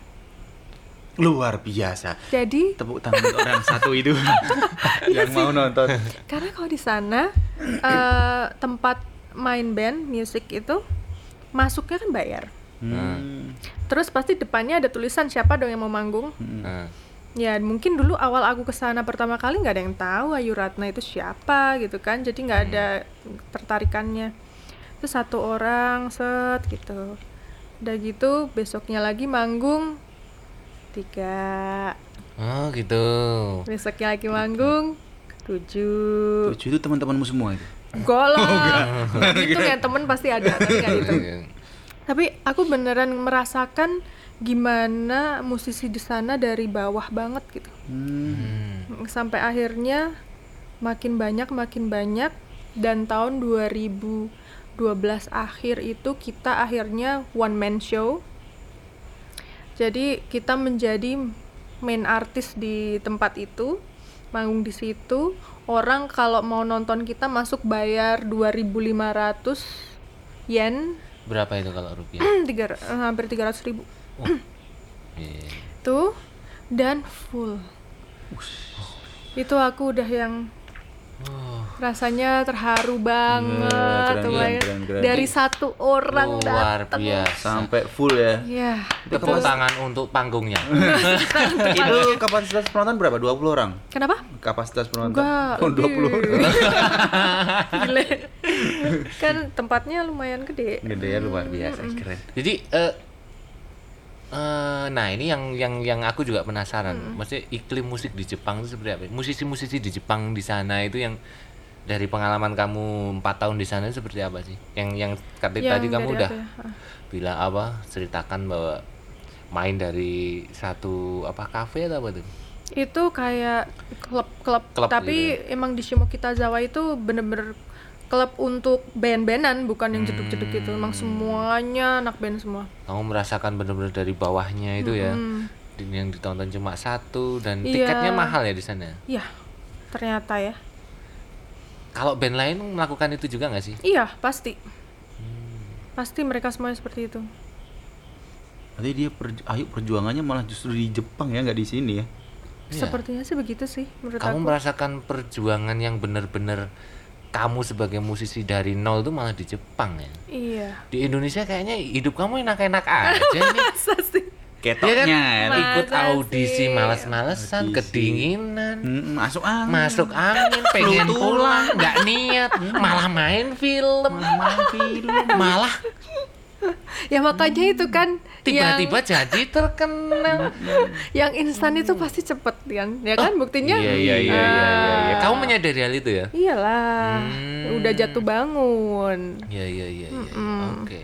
Luar biasa. jadi Tepuk tangan untuk orang satu itu Iya yang mau nonton. karena kalau di sana eh, tempat main band musik itu masuknya kan bayar Hmm. terus pasti depannya ada tulisan siapa dong yang mau manggung Hmm. Nah, Ya mungkin dulu awal aku ke sana pertama kali nggak ada yang tahu Ayu Ratna itu siapa gitu kan, jadi nggak ada tertarikannya. Itu satu orang set gitu. Udah gitu besoknya lagi manggung tiga, Oh gitu. besoknya lagi manggung tujuh. Tujuh itu teman-temanmu semua itu. Enggak lah, itu yang temen pasti ada, tapi nggak gitu. Tapi aku beneran merasakan gimana musisi di sana dari bawah banget gitu. Hmm. sampai akhirnya makin banyak makin banyak dan tahun 2012 akhir itu kita akhirnya one man show jadi kita menjadi main artis di tempat itu manggung di situ. Orang kalau mau nonton kita masuk bayar 2.500 yen. Berapa itu kalau rupiah? tiga, eh, hampir 300 ribu. Iya. tuh dan full. Itu aku udah yang Oh, rasanya terharu banget keren, tuh, keren, keren, keren. dari satu orang luar datang biasa. Sampai full ya. ya Tepuk tangan untuk panggungnya. Itu kapasitas penonton berapa? 20 orang. kenapa Kapasitas penonton. enggak Oh, 20 orang. Gile. kan tempatnya lumayan gede Gede ya luar biasa, keren. Jadi eh eh, nah ini yang yang yang aku juga penasaran. Maksudnya iklim musik di Jepang itu seperti apa? Musisi-musisi di Jepang di sana itu yang dari pengalaman kamu empat tahun di sana seperti apa sih? Yang yang tadi Yang tadi kamu udah ya? Ah. bilang apa? Ceritakan bahwa main dari satu apa kafe atau apa tuh? itu kayak klub-klub Klub tapi gitu emang di Shimokitazawa itu bener-bener klub untuk band-bandan bukan yang jeduk-jeduk gitu emang semuanya anak band semua Kamu merasakan benar-benar dari bawahnya itu ya. Mm. Dan Yang ditonton cuma satu dan Iya. tiketnya mahal ya di sana. iya ternyata ya Kalau band lain melakukan itu juga nggak sih? iya pasti Hmm. pasti mereka semuanya seperti itu Berarti dia perju- ayo perjuangannya malah justru di Jepang ya, nggak di sini ya. Iya. sepertinya sih begitu sih menurut kamu aku merasakan perjuangan yang benar-benar kamu sebagai musisi dari nol tuh malah di Jepang ya? Iya. Di Indonesia kayaknya hidup kamu enak-enak aja nih. Masa sih? Ketoknya ya. Masa ikut audisi males-malesan Audisi. kedinginan. Hmm, masuk angin. masuk angin pengen pulang nggak niat malah main film. Main film. malah ya makanya itu kan tiba-tiba jadi terkenal yang, yang instan itu pasti cepet kan ya kan buktinya iya iya iya iya, iya, iya. Ah. kamu menyadari hal itu ya iyalah Hmm. udah jatuh bangun iya iya iya iya iya. Mm-mm. oke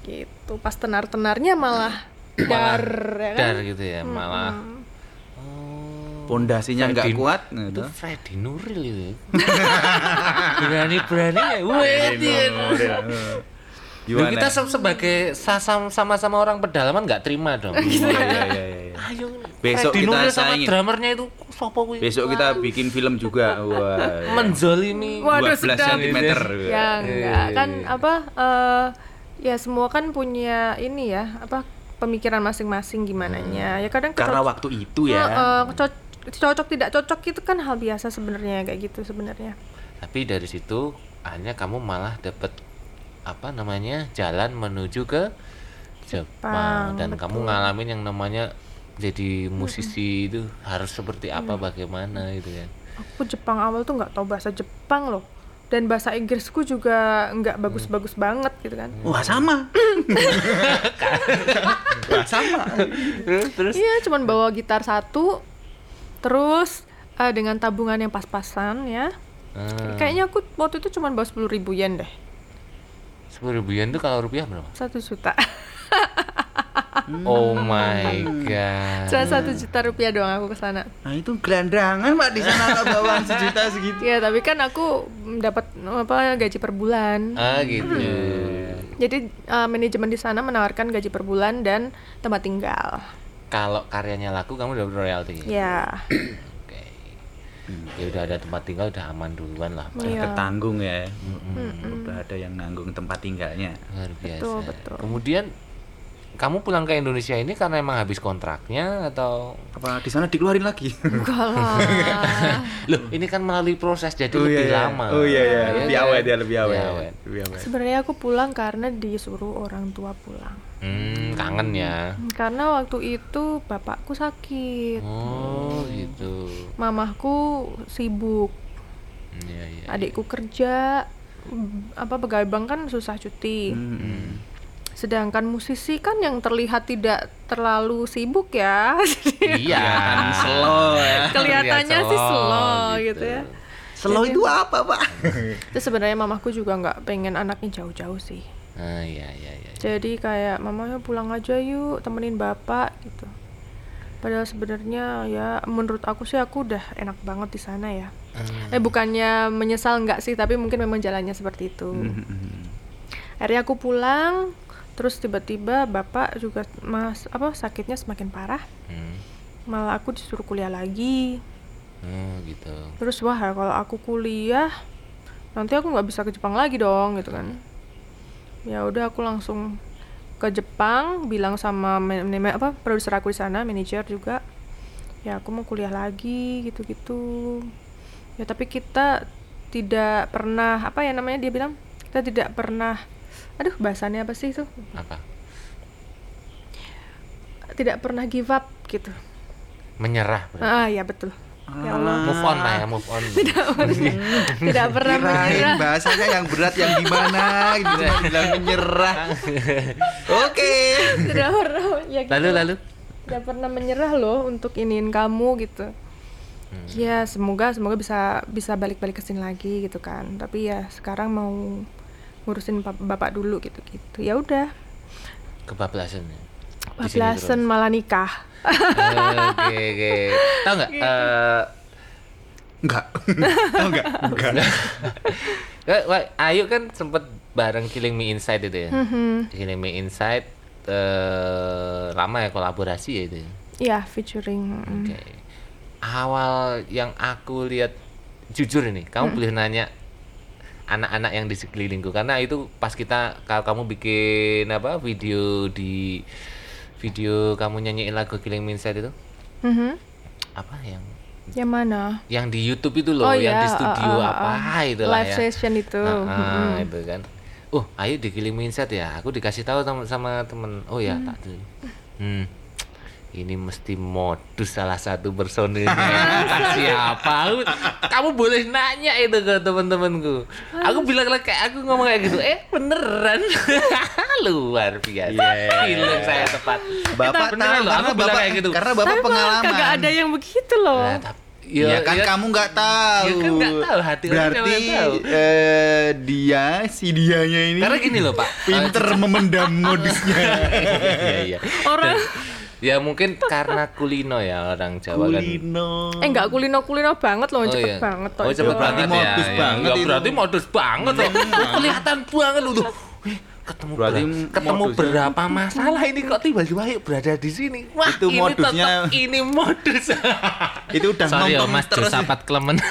gitu pas tenar-tenarnya malah dar ya kan dar gitu ya malah oh Pondasinya nggak kuat. itu. Freddy Nuril itu berani berani ya wait Gimana? kita se- sebagai sa- sam- sama-sama orang pedalaman nggak terima dong Iya, iya, iya, iya. ayo Besok Freddy kita sama saingin. drummernya itu sopo kuwi Besok kita bikin film juga. Wah. menzolimi Waduh, 12 sedap. cm. ya enggak Iya, kan iya. apa eh, ya semua kan punya ini ya apa pemikiran masing-masing gimana nya ya kadang Karena kecocok- waktu itu ya. Eh, co- cocok tidak cocok itu kan hal biasa sebenarnya kayak gitu sebenarnya tapi dari situ akhirnya kamu malah dapet apa namanya jalan menuju ke Jepang. Jepang, dan betul. kamu ngalamin yang namanya jadi musisi itu harus seperti apa bagaimana gitu ya aku Jepang awal tuh nggak tahu bahasa Jepang loh. Dan bahasa Inggrisku juga nggak bagus-bagus banget gitu kan. Wah sama. Wah sama. terus terus? Iya cuman bawa gitar satu terus eh, dengan tabungan yang pas-pasan ya. Ah, kayaknya aku waktu itu cuman bawa sepuluh ribu yen deh sepuluh ribu yen itu kalau rupiah berapa? Satu juta. Oh my god. Cuma satu juta rupiah doang aku ke sana. Nah itu gelandangan pak di sana tak bawaan sejuta segitu. ya tapi kan aku dapat apa gaji per bulan. Ah gitu. Jadi eh, manajemen di sana menawarkan gaji per bulan dan tempat tinggal. Kalau karyanya laku kamu dapat royalti? Ya ya udah ada tempat tinggal udah aman duluan lah Pak. Iya. Ketanggung ya. Udah ada yang nanggung tempat tinggalnya. luar biasa Betul, betul. kemudian kamu pulang ke Indonesia ini karena emang habis kontraknya atau Apa di sana dikeluarin lagi? enggak lah loh ini kan melalui proses jadi Oh, lebih iya, iya. lama Oh iya iya, Iya lebih awet ya, lebih awet. Lebih awet. Lebih awet. sebenarnya aku pulang karena disuruh orang tua pulang hmm, kangen ya. Karena waktu itu bapakku sakit. Oh gitu. Mamahku sibuk. Iya iya adikku kerja. Apa pegawai bank kan susah cuti. Hmm. sedangkan musisi kan yang terlihat tidak terlalu sibuk ya. Iya Kelihatan slow ya. kelihatannya sih Terlihat slow slow, gitu. ya. Slow itu apa pak? itu sebenarnya mamahku juga nggak pengen anaknya jauh-jauh sih ah iya iya iya jadi kayak mamanya pulang aja yuk temenin bapak gitu Padahal sebenarnya ya menurut aku sih aku udah enak banget di sana ya. Hmm. Eh bukannya menyesal nggak sih, tapi mungkin memang jalannya seperti itu. Mhm. Akhirnya aku pulang, terus tiba-tiba bapak juga mas apa sakitnya semakin parah. Hmm. Malah aku disuruh kuliah lagi. Oh, gitu. Terus wah kalau aku kuliah nanti aku nggak bisa ke Jepang lagi dong gitu kan. Ya udah aku langsung ke Jepang bilang sama man- man- apa produser aku di sana, manajer juga. Ya aku mau kuliah lagi gitu-gitu. Ya tapi kita tidak pernah apa ya namanya dia bilang kita tidak pernah aduh bahasannya apa sih itu Apa? tidak pernah give up gitu Menyerah. ah ya betul ya Allah Move on lah ya, move on. tidak pernah Kirain menyerah bahasanya yang berat yang gimana gitu cuma bilang menyerah. Oke. tidak pernah ya gitu. lalu lalu tidak pernah menyerah loh untuk iniin kamu gitu ya semoga semoga bisa bisa balik-balik ke sini lagi gitu kan tapi ya sekarang mau ngurusin bap- bapak dulu gitu gitu ya udah kebablasan. ya? Di sini bablasan terus. malah nikah Oke, oke. Tahu nggak? eh, Enggak. Tahu enggak? Enggak. eh, Ayu kan sempet bareng Killing Me Inside itu ya. Mhm. Killing Me Inside eh lama ya kolaborasi ya itu. ya? ya featuring mm. Oke. Awal yang aku lihat jujur ini, kamu boleh nanya anak-anak yang di sekelilingku karena itu pas kita kalau kamu bikin apa video di video kamu nyanyiin lagu Killing Inside itu Mhm. apa yang yang mana yang di YouTube itu loh, Oh yang iya, di studio uh, uh, apa uh. itu lah Live ya. session itu. Nah, ah, Mm-mm. itu kan. Oh, ayo di Killing Inside ya. Aku dikasih tahu sama, sama temen. Oh ya, tak tuh. Hmm. Ini mesti modus salah satu personilnya. Siapa? Aku- kamu boleh nanya itu ke teman-temanku. Aku bilang kayak aku ngomong kayak gitu. Eh, beneran. Luar biasa. Yeah. Feeling saya tepat. Bapak tahu loh, karena bapak kayak gitu. karena bapak tapi pengalaman. kagak ada yang begitu loh Nah, tapi- Ya, kan kamu nggak tahu. Ya kan nggak tahu, hati Berarti tahu. eh, dia si dianya ini Karena gini loh, Pak. pinter memendam modusnya. Iya, iya. orang Ya mungkin karena kulino ya orang Jawa kan. Kulino. eh nggak kulino kulino banget loh Oh, cepet iya. banget toh Oh, cepet Berarti banget modus ya. banget ya, itu. berarti modus banget loh. Kelihatan banget loh ketemu Berarti ber- ketemu berapa masalah ini kok tiba-tiba yuk berada di sini. Wah, Itu ini modusnya- tetep ini modus. Itu udah Sorry ngomong oh, Mas terus. Josapat Klemen.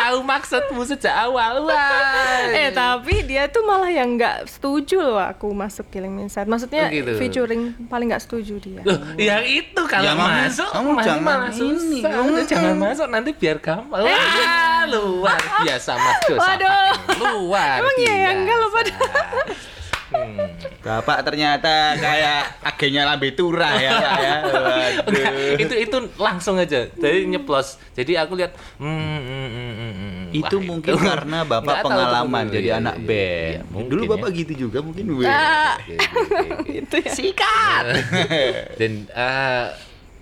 Tahu maksudmu sejak awal. Wah. Eh tapi dia tuh malah yang nggak setuju loh aku masuk Killing Me Inside. Maksudnya Oh, gitu. featuring paling nggak setuju dia. Loh, yang itu kalau Ya, masuk kamu jangan malah ini, susah. kamu- jangan masuk nanti biar gampang. Wah, luar biasa Mas. Waduh. Luar Emang iya ya, enggak loh, biasa. Hmm. Bapak ternyata kayak agennya lambe turah ya, Pak ya. Itu itu langsung aja. Jadi nyeplos. Jadi aku lihat hmm, hmm, hmm, hmm, hmm. Itu Wah, mungkin karena Bapak Nggak pengalaman jadi Iya, anak iya, band. iya, mungkin Dulu ya. Bapak gitu juga mungkin. Ah, Oke, oke, oke. itu ya. Sikat. dan eh,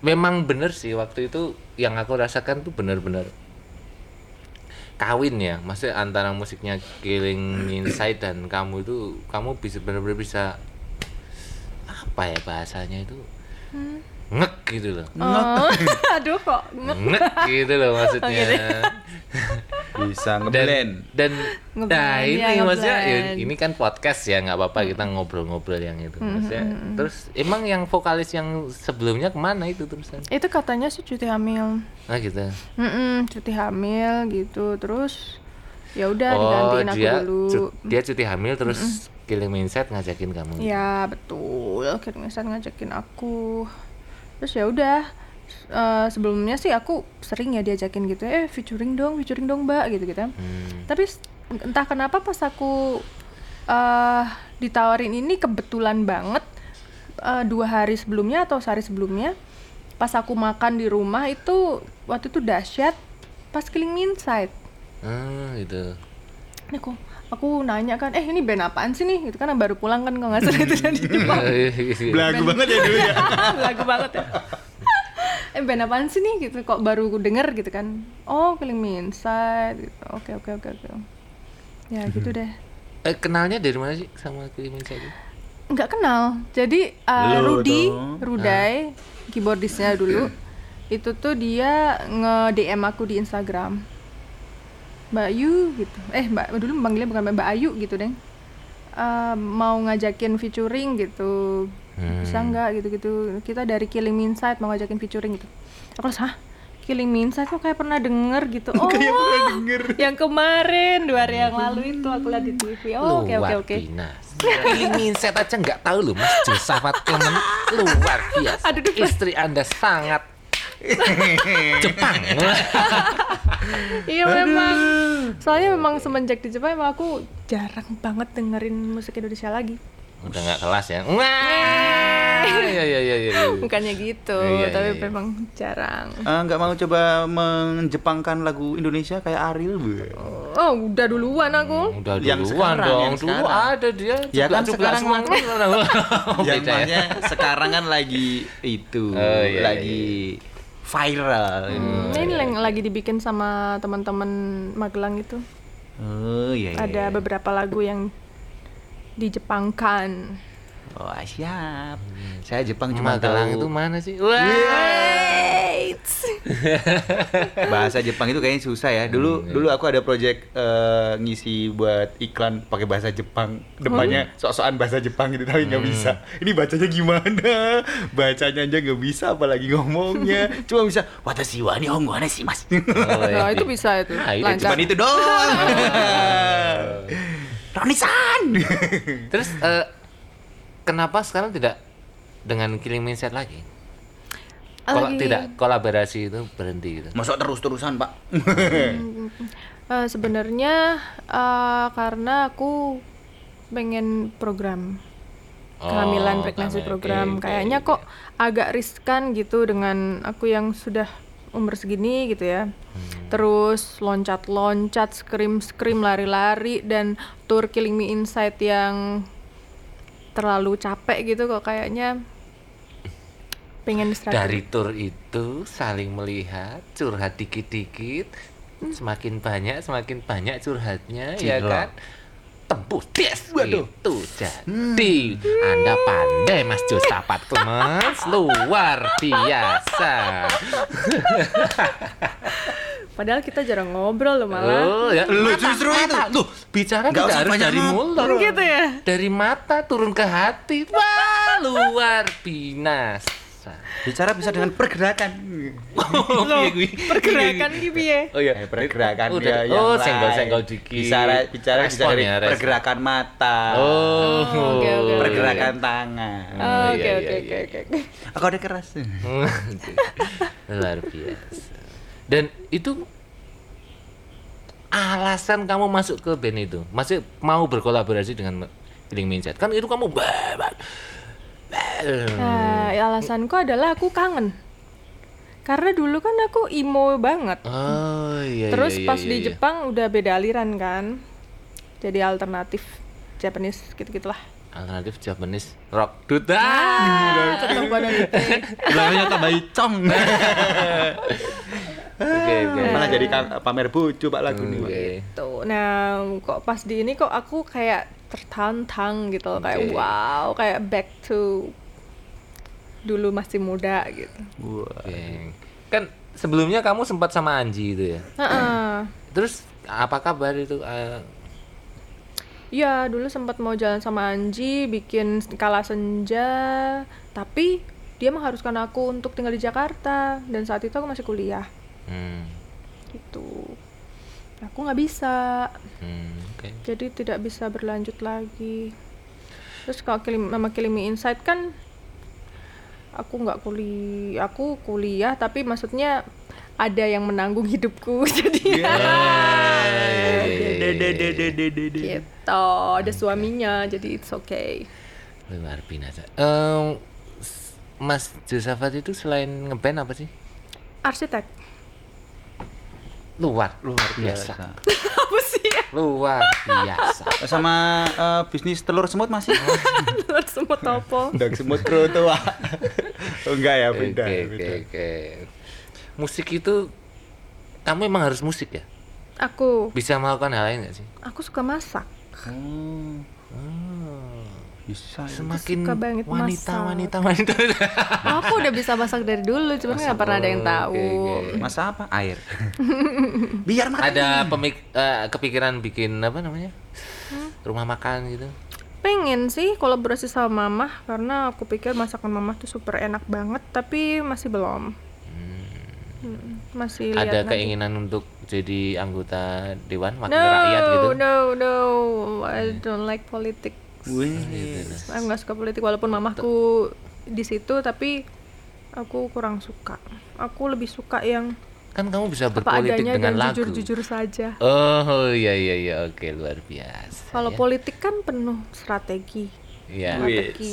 memang bener sih waktu itu yang aku rasakan tuh bener-bener kawin ya. Maksudnya antara musiknya Killing Inside dan kamu itu kamu bisa bener-bener bisa apa ya bahasanya itu ngek gitu loh. Oh, aduh kok nge- ngek gitu loh maksudnya. Oh, gitu. Bisa dan ngeblend. dan Ngeblend, nah ini ya, maksudnya ya, ini kan podcast ya nggak apa-apa kita ngobrol-ngobrol yang itu. Maksudnya terus emang yang vokalis yang sebelumnya ke mana itu terusan? Itu katanya sih cuti hamil. nah gitu. Mm-mm, cuti hamil gitu terus ya udah oh digantiin aku dia dulu. cu- dia cuti hamil terus Killing Me Inside ngajakin kamu. Ya betul, Kirim Insan ngajakin aku. Terus ya udah, eh, sebelumnya sih aku sering ya diajakin gitu, eh featuring dong, featuring dong mbak gitu gitu. Hmm. Tapi entah kenapa pas aku eh ditawarin ini kebetulan banget eh, dua hari sebelumnya atau sehari sebelumnya, pas aku makan di rumah itu waktu itu dahsyat pas Killing Inside. ah gitu Ini kok aku nanya kan, eh ini band apaan sih nih? Gitu kan baru pulang kan kalau nggak salah itu dari Jepang. Belagu banget ya dulu ya. lagu banget ya eh band apaan sih nih gitu kok baru denger gitu kan oh Killing Me Inside gitu oke oke oke oke ya gitu deh eh, kenalnya dari mana sih sama Killing Me Inside nggak kenal. Jadi uh, Lu Rudy, dong. Rudai, keyboardisnya dulu, itu tuh dia nge DM aku di Instagram. Mbak Yu gitu. Eh, Mbak dulu manggilnya bukan Mbak Ayu gitu, Deng. Eh, mau ngajakin featuring gitu. Bisa nggak gitu-gitu. Kita dari Killing Me Inside mau ngajakin featuring gitu. Aku langsung, hah? Killing Me Inside kok kayak pernah denger gitu. Oh, Kayak pernah denger. yang kemarin dua hari yang lalu itu aku lihat di TV. Oh, oke oke oke. Ini set aja nggak tahu loh Mas Josafat Clement luar biasa. Aduh, duh, Istri Anda sangat Jepang. Iya memang. Soalnya memang semenjak di Jepang emang aku jarang banget dengerin musik Indonesia lagi. Udah nggak kelas ya. Wah. Iya iya iya iya. Bukannya gitu, Iya, iya, tapi iya. memang jarang. Eh, nggak mau coba menjepangkan lagu Indonesia kayak Ariel Bu? Oh, udah duluan aku. Udah Yang duluan sekarang, dong. yang Dulu sekarang. ada dia. Ya kan sekarang semua. yang Beda ya. sekarang kan lagi itu, Oh, iya, lagi viral. Hmm, ini yang lagi dibikin sama teman-teman Magelang itu. Oh iya. iya. Ada beberapa lagu yang dijepangkan. Oh siap. Saya Jepang cuma Magelang tahu itu mana sih? Wah. Wait. bahasa Jepang itu kayaknya susah ya. Dulu dulu aku ada project eh, ngisi buat iklan pakai bahasa Jepang. Depannya sok-sokan bahasa Jepang gitu tapi nggak bisa. Ini bacanya gimana? Bacanya aja nggak bisa apalagi ngomongnya. Cuma bisa watashi wa nihongo wa sih mas. Oh, iya. Nah, itu bisa itu. Ah, itu. Cuma itu doang. Roni-san. Terus eh, kenapa sekarang tidak dengan Killing Inside lagi? Kalau Lagi- tidak kolaborasi itu berhenti gitu. Masuk terus-terusan, Pak. Eh, sebenarnya eh, karena aku pengen program kehamilan Oh, pregnancy program oke, kayaknya oke. kok agak riskan gitu dengan aku yang sudah umur segini gitu ya Hmm. terus loncat-loncat scream-scream lari-lari dan tour Killing Me Inside yang terlalu capek gitu kok kayaknya pengen istirahat Dari tour itu saling melihat, curhat dikit-dikit, semakin banyak semakin banyak curhatnya ya Gila. kan. Tembus des Waduh. itu jadi Anda pandai Mas Josafat Clemens luar biasa. padahal kita jarang ngobrol loh malah Oh ya, Lu mata, justru mata. itu. Tuh, bicara tidak usah harus dari mulut. gitu ya Dari mata turun ke hati. Wah, luar binasa. Bicara bisa dengan pergerakan. Oh, piye kuwi? pergerakan gitu ya Oh iya, Eh, pergerakan Oh, ya, dari- yang oh, lain. senggol-senggol dikit. Bicara bicara bisa dari ya, respon. pergerakan mata. Oh, oke, oke, oke. pergerakan tangan. Oh, Oke iya, oke iya, oke iya. oke. Aku ada keras. luar biasa. Dan itu alasan kamu masuk ke band itu, masih mau berkolaborasi dengan Killing Inside. Kan itu kamu bah, bah. Nah, alasanku adalah aku kangen. Karena dulu kan aku emo banget. Oh iya. Terus iya, pas iya, di iya. Jepang udah beda aliran kan. Jadi alternatif Japanese gitu-gitulah. alternatif Japanese rock dude. Ah, ketemu pada Belakangnya tambah icong. Oke oke. Malah jadi pamer bucu Pak lagu ini. Pak. Oke. Tuh, nah kok pas di ini kok aku kayak tertantang gitu loh. kayak wow, kayak back to dulu masih muda gitu. Wah. Oke. Kan sebelumnya kamu sempat sama Anji itu ya. Heeh. Terus apa kabar itu? Iya, dulu sempat mau jalan sama Anji, bikin kala senja, tapi dia mengharuskan aku untuk tinggal di Jakarta dan saat itu aku masih kuliah, hmm, gitu. Aku nggak bisa, hmm, oke. jadi tidak bisa berlanjut lagi. Terus kalau kilim, nama Killing Me Inside kan, aku nggak kuliah, aku kuliah tapi maksudnya ada yang menanggung hidupku, jadi iya, dede dede. gitu. Ada suaminya, jadi it's okay. Luar biasa. S- Mas Josafat itu selain ngeband apa sih? Arsitek. Luar, Luar biasa. Apa sih? luar biasa. Sama eh, bisnis telur semut masih? Telur semut topo. Udah semut kroto Pak. Oh, enggak ya, Oke beda. oke beda. oke. Musik itu kamu emang harus musik ya? Aku, Bisa melakukan hal lain nggak sih? aku suka masak. Oh. Bisa. ya. Semakin Suka banget wanita, masak. wanita, wanita, Oh, aku udah bisa masak dari dulu, cuman nggak pernah ada yang tahu. oke. Masa apa? Air. Biar mati. Ada pemik eh, kepikiran bikin apa namanya? Hmm? Rumah makan gitu. Pengen sih kolaborasi sama mama karena aku pikir masakan mama tuh super enak banget, tapi masih belum. Hmm, masih lihat Ada nanti. keinginan untuk jadi anggota dewan wakil No, rakyat gitu. no, no, I don't like politics. Wih. Aku nggak suka politik walaupun mamaku di situ, tapi aku kurang suka. Aku lebih suka yang Kan kamu bisa berpolitik adanya dengan dan lagu. jujur-jujur saja. Oh iya iya iya oke luar biasa. Kalau ya. politik kan penuh strategi. Iya.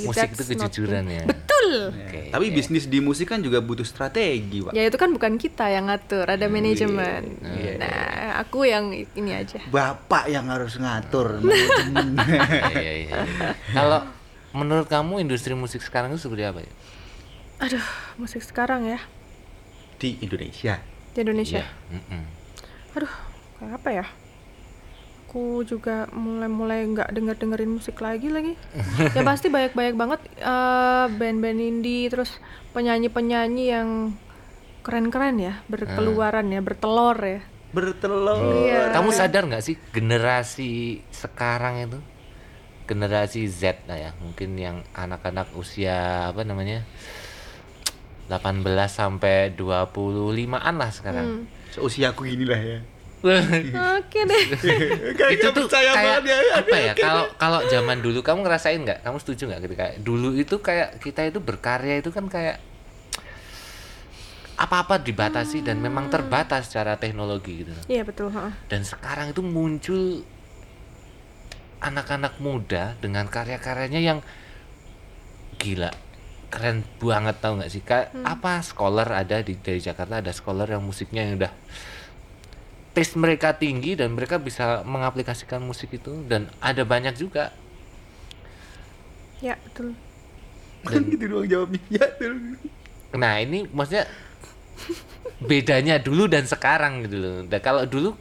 Musik itu kejujuran ya. Betul. Oke, Tapi oke. bisnis di musik kan juga butuh strategi, Pak. Ya itu kan bukan kita yang ngatur, ada manajemen. Iya. Nah, aku yang ini aja. Bapak yang harus ngatur manajemen. Iya, iya, iya. Kalau menurut kamu industri musik sekarang itu seperti apa ya? Aduh, musik sekarang ya di Indonesia. di Indonesia. Iya, mm-mm. Aduh, kayak apa ya? Aku juga mulai-mulai nggak denger dengerin musik lagi lagi. ya pasti banyak-banyak banget eh, band-band indie, terus penyanyi-penyanyi yang keren-keren ya, berkeluaran ya, bertelur ya. Bertelur. Iya. Kamu sadar nggak sih generasi sekarang itu generasi Z lah ya mungkin yang anak-anak usia apa namanya 18 sampai 25-an lah sekarang. Hmm. Seusiaku inilah ya. Oke deh. itu tuh kayak apa ya kalau kalau zaman dulu kamu ngerasain nggak kamu setuju nggak ketika dulu itu kayak kita itu berkarya itu kan kayak apa-apa dibatasi dan memang terbatas secara teknologi gitu Iya betul. ha. dan sekarang itu muncul anak-anak muda dengan karya-karyanya yang gila keren banget tau nggak sih Kak, apa scholar ada di dari Jakarta ada scholar yang musiknya yang udah taste mereka tinggi dan mereka bisa mengaplikasikan musik itu dan ada banyak juga Ya betul. Kan gitu doang jawabnya. Ya, betul. nah ini maksudnya bedanya dulu dan sekarang gitu loh dan kalau dulu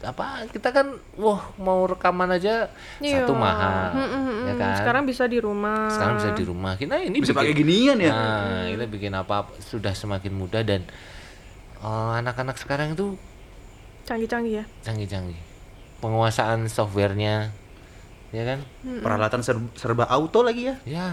apa kita kan wah mau rekaman aja Iya. satu mahal Hmm, hmm, hmm, ya kan Sekarang bisa di rumah. sekarang bisa di rumah kita ini Bisa bikin- pakai ginian ya. nah kita bikin apa sudah semakin mudah dan eh, anak-anak sekarang itu Canggih-canggih ya. canggih-canggih penguasaan softwarenya ya kan Peralatan ser- serba auto lagi ya. ya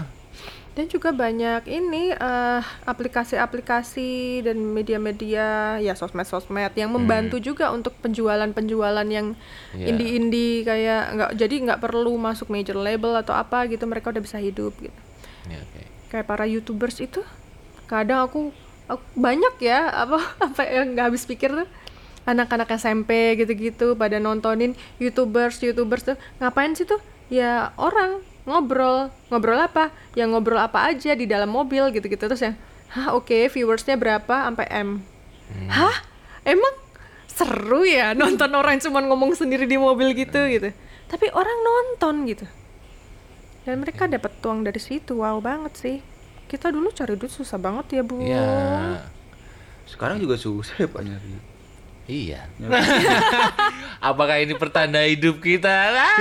Dan juga banyak ini eh, aplikasi-aplikasi dan media-media ya sosmed-sosmed yang membantu juga untuk penjualan-penjualan yang Iya. indie-indie kayak nggak jadi nggak perlu masuk major label atau apa gitu mereka udah bisa hidup gitu. ya oke Kayak para youtubers itu kadang aku, aku banyak ya apa apa yang nggak habis pikir tuh anak-anak SMP gitu-gitu pada nontonin youtubers youtubers tuh ngapain sih tuh? Ya orang ngobrol. Ngobrol apa? Ya ngobrol apa aja di dalam mobil gitu-gitu. Terus yang hah oke viewersnya berapa? Sampai m. Hah? Emang seru ya nonton orang cuman ngomong sendiri di mobil gitu gitu. Tapi orang nonton gitu. Dan mereka dapat uang dari situ. Wow banget sih. Kita dulu cari duit susah banget ya bu. Ya Sekarang juga susah ya Pak nyari. Iya. Apakah ini pertanda hidup kita? Ah.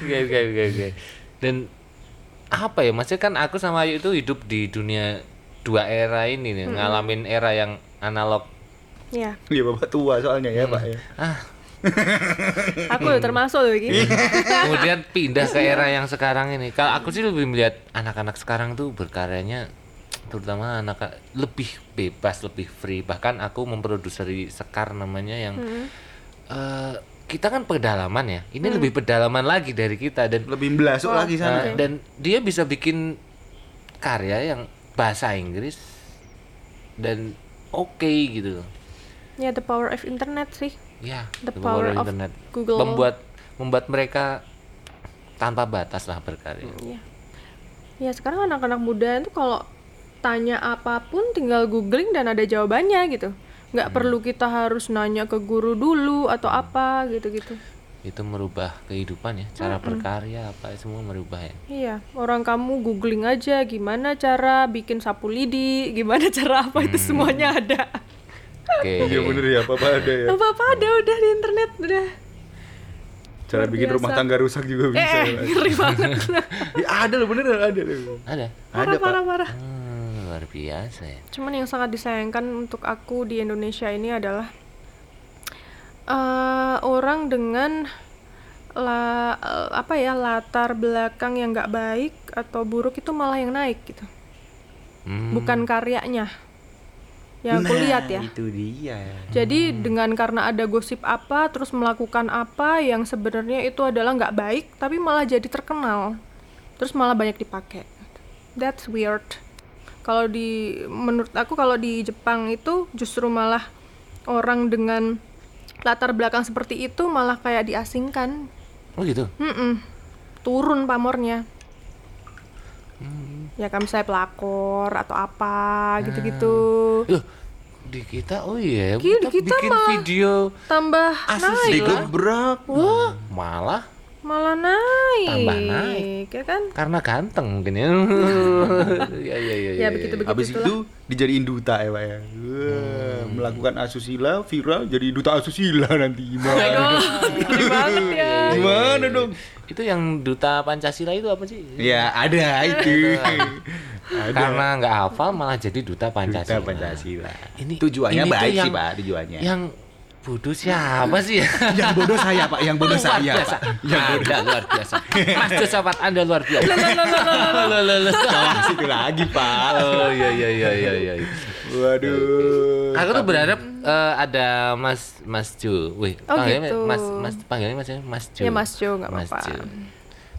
oke oke oke oke. Dan apa ya maksudnya kan aku sama Ayu itu hidup di dunia dua era ini nih ngalamin era yang analog. Ya Iya bapak tua soalnya ya Pak ya. ah. Aku udah termasuk loh begini kemudian pindah ke era yang sekarang ini. Kalau aku sih lebih melihat anak-anak sekarang tuh berkaryanya terutama anak lebih bebas lebih free. Bahkan aku memproduksi sekar namanya yang eh, kita kan pedalaman ya. Ini lebih pedalaman lagi dari kita dan Lebih belasuk Oh, lagi sana. dan dia bisa bikin karya yang bahasa Inggris dan oke gitu. Loh ya the power of internet sih. Ya The the power of internet. Google. membuat membuat mereka tanpa batas lah berkarya. Iya. Ya sekarang anak-anak muda itu kalau tanya apa pun tinggal googling dan ada jawabannya gitu. Nggak perlu kita harus nanya ke guru dulu atau apa gitu-gitu. itu merubah kehidupan ya cara berkarya apa semua merubah ya Iya, orang kamu googling aja gimana cara bikin sapu lidi, gimana cara apa itu semuanya ada. oke Iya bener ya apa ada ya. Apa-apa ada udah di internet udah. Cara bikin rumah tangga rusak juga bisa. Eh, ngeri banget. Ya, ada loh beneran ada loh. Ada. Ada parah, pak. parah, parah. Hmm, luar biasa ya. Cuman yang sangat disayangkan untuk aku di Indonesia ini adalah eh, orang dengan la, eh, apa ya latar belakang yang nggak baik atau buruk itu malah yang naik gitu, Hmm. bukan karyanya. Yang aku Nah, lihat ya. Itu dia. Jadi dengan karena ada gosip apa, terus melakukan apa yang sebenarnya itu adalah nggak baik, tapi malah jadi terkenal, terus malah banyak dipakai. That's weird. Kalau di, menurut aku kalau di Jepang itu justru malah orang dengan latar belakang seperti itu malah kayak diasingkan, Oh gitu. Mm-mm. turun pamornya. Ya kan misalnya pelakor atau apa gitu-gitu. Loh, di kita oh iya, Ki- kita, di kita bikin malah- video Tambah Asusila. naik, Digebrak. malah malah naik. Tambah naik. Ya kan? karena ganteng mungkin ya. ya ya ya. Ya, begitu-begitu. Habis itulah. itu dijadiin duta ya pak ya. Wah, Melakukan asusila viral jadi duta asusila nanti gimana? Banget ya. Gimana dong? Itu yang duta Pancasila itu apa sih? Ya ada itu. ada. Karena nggak hafal malah jadi duta Pancasila. Duta Pancasila. Ini Tujuannya ini baik yang- sih pak tujuannya. Yang bodoh siapa sih ya? yang bodoh saya pak, yang bodoh luar saya biasa. pak. Yang bodoh. Anda luar biasa. Mas Josafat Anda luar biasa. Jangan situ lagi pak. Oh iya iya iya iya iya. Waduh. Aku tuh berharap eh, ada Mas Mas Jo. Wih, Oh, panggilnya gitu. Mas Mas panggilnya Mas Mas Jo. Ya Mas Jo nggak Mas apa-apa.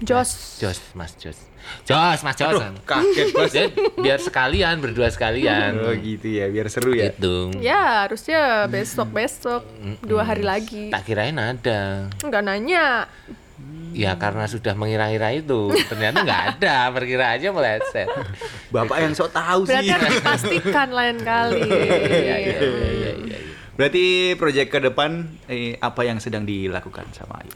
Jo. Jos. Jos, Mas Jos. Jos, Mas Jos. Aduh, kaget bos. Jadi biar sekalian berdua sekalian. Oh gitu ya, biar seru ya. Gitu. Ya harusnya besok besok dua hari lagi. Tak kirain ada. Nggak nanya. Ya karena sudah mengira-ngira itu, ternyata nggak ada, perkiraannya meleset. Bapak yang sok tahu Berarti sih. harus dipastikan lain kali. Iya iya iya iya. iya. Berarti proyek ke depan eh, apa yang sedang dilakukan sama Ayu?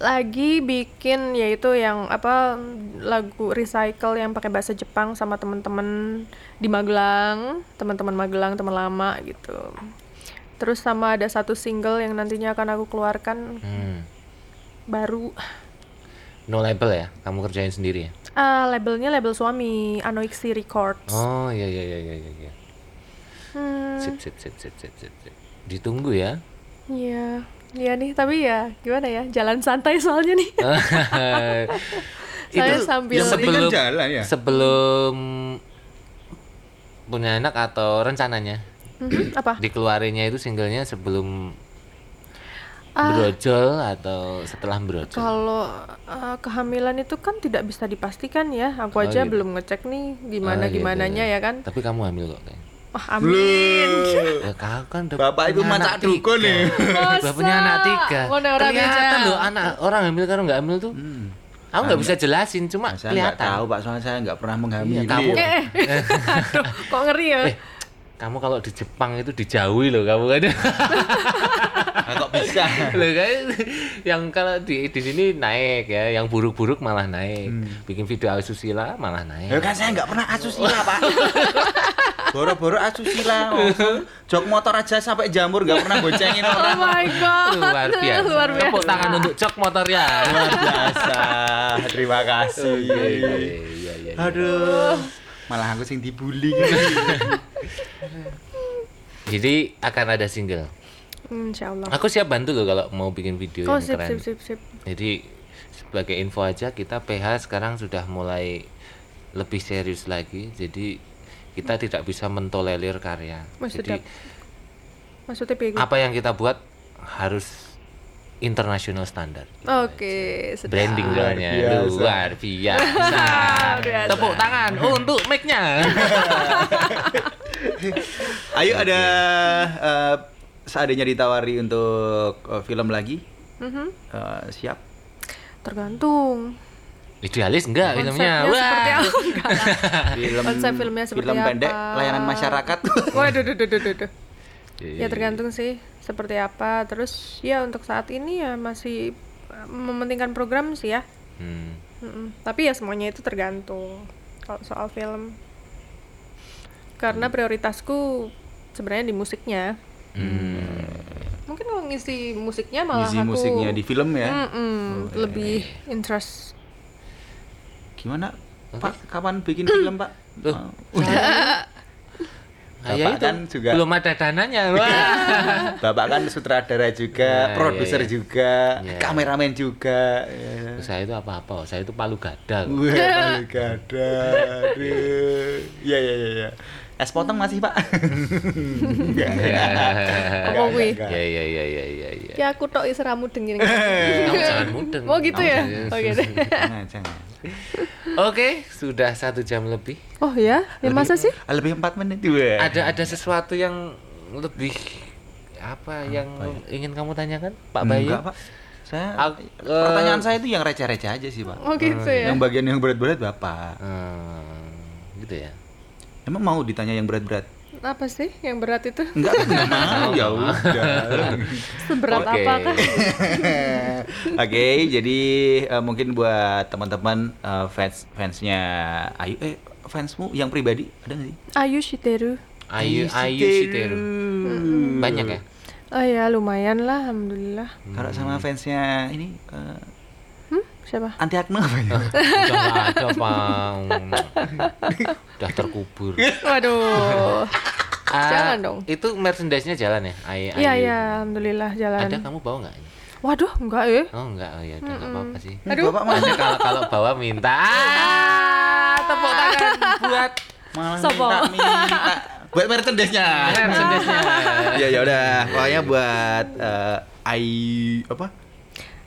Lagi bikin yaitu yang apa lagu recycle yang pakai bahasa Jepang sama teman-teman di Magelang, teman-teman Magelang, teman lama gitu. Terus sama ada satu single yang nantinya akan aku keluarkan Hmm. baru. No label ya, kamu kerjain sendiri ya? Ah, labelnya label suami, Anoixi Records. Oh iya iya iya iya iya. Hmm, Sip sip sip sip sip sip. sip. Ditunggu ya. iya. Iya nih, tapi ya gimana ya? Jalan santai soalnya nih. Saya sambil yang kan sebelum jalan ya. sebelum punya anak atau rencananya Mhm, apa? dikeluarinnya itu singlenya sebelum Ah. brojol atau setelah brojol? Kalau uh, kehamilan itu kan tidak bisa dipastikan ya. Aku Oh, aja gitu. belum ngecek nih gimana Oh, gitu. gimananya ya kan. Tapi kamu hamil kok kayaknya. Wah, amin. Ya kau kan Bapak itu anak dukun nih. Udah punya anak tiga. Kelihatan loh anak orang hamil kalau nggak hamil tuh. Aku nggak bisa jelasin, cuma saya nggak kelihatan. tahu pak, soalnya saya nggak pernah menghamili. Iya, kamu- Eh, eh. Aduh, kok ngeri ya? Eh, kamu kalau di Jepang itu dijauhi loh kamu kan. Nah, kok bisa? Loh kan yang kalau di di sini naik ya, yang buruk-buruk malah naik. Hmm. Bikin video asusila malah naik. Ya kan saya nggak pernah asusila pak. Boro-boro asusila, jok motor aja sampai jamur nggak pernah boncengin Oh orang. my god. Luar biasa. Luar biasa. Tepuk tangan untuk cok motor ya. Luar biasa. Terima kasih. Iya, iya, iya, iya. Aduh. Malah aku sing dibully. Jadi akan ada single. Insya Allah. Aku siap bantu loh kalau mau bikin video Oh yang sip keren. sip sip sip. Jadi sebagai info aja kita PH sekarang sudah mulai lebih serius lagi. Jadi kita tidak bisa mentolerir karya. Mas, Jadi. Maksudnya apa yang kita buat harus international standar. Oke, sedap. Branding biasa. luar biasa. Luar biasa. Tepuk tangan untuk mic-nya. Ayo ada eh, seadanya ditawari untuk eh, film lagi. Mhm. Eh, siap. Tergantung. Idealis enggak filmnya? Konsepnya seperti apa? Enggak lah. Film Konsep filmnya seperti film pendek apa? layanan masyarakat. Waduh, duh, duh, duh, duh, duh. Iya, Ya tergantung sih seperti apa. Terus ya untuk saat ini ya masih uh, mementingkan program sih ya. Hmm. Mm-mm. Tapi ya semuanya itu tergantung kalau soal film. Karena prioritasku sebenarnya di musiknya. Hmm. Mungkin mungkin kalau ngisi musiknya malah Ngisi aku musiknya di film ya. Mm-mm, lebih interest. Gimana? Pak, kapan bikin film, Pak? Loh, Oh, Ah, ya Bapak itu, kan juga- belum ada dananya. Wah. Bapak kan sutradara juga, Ya, produser ya, ya. juga, Ya. kameramen juga. Ya. saya itu apa-apa, saya itu palu gada. Wah, paling gada. Iya, iya, iya, iya. Es potong masih, Pak? Enggak. Apa kuwi? Ya ya ya ya ya ya. Ya aku tok dengin. Kamu jangan mudeng. Oh gitu ya? Kamu Oke deh. Jangan, jangan. Oke, sudah satu jam lebih. Oh ya? Ya masa sih? Lebih 4 menit juga. Ada ada sesuatu yang lebih apa yang ingin kamu tanyakan, Pak Bayu? Enggak, Pak. Saya Ak- pertanyaan saya itu yang receh-receh aja sih, Pak. Oh gitu ya. Yang bagian yang berat-berat Bapak. Hmm, gitu ya. Emang mau ditanya yang berat-berat? Apa sih yang berat itu? Enggak kan enggak mau. Ya udah. Seberat Oke. apa kah? Oke, jadi eh, mungkin buat teman-teman eh, fans fansnya Ayu eh fansmu yang pribadi ada nggak sih? Ayu Shiteru. Ayu Ayu Shiteru. Banyak ya? Oh ya lumayan lah, alhamdulillah. Kalau sama fansnya ini eh, Hmm? Siapa? anti akne apa ya? Udah nggak ada, Pak. Udah terkubur. Waduh. Ah, Jangan dong. Itu merchandise-nya jalan ya? Iya iya, alhamdulillah jalan. Ada kamu bawa nggak? Waduh, enggak ya. Oh enggak, oh ya udah nggak apa-apa sih. Ini Bapak Ada kalau kalau bawa minta. Ah, tepuk tangan buat malah Sopo? minta, minta. buat merchandise-nya. merchandise-nya. ya ya udah, pokoknya buat eh, Ayu apa?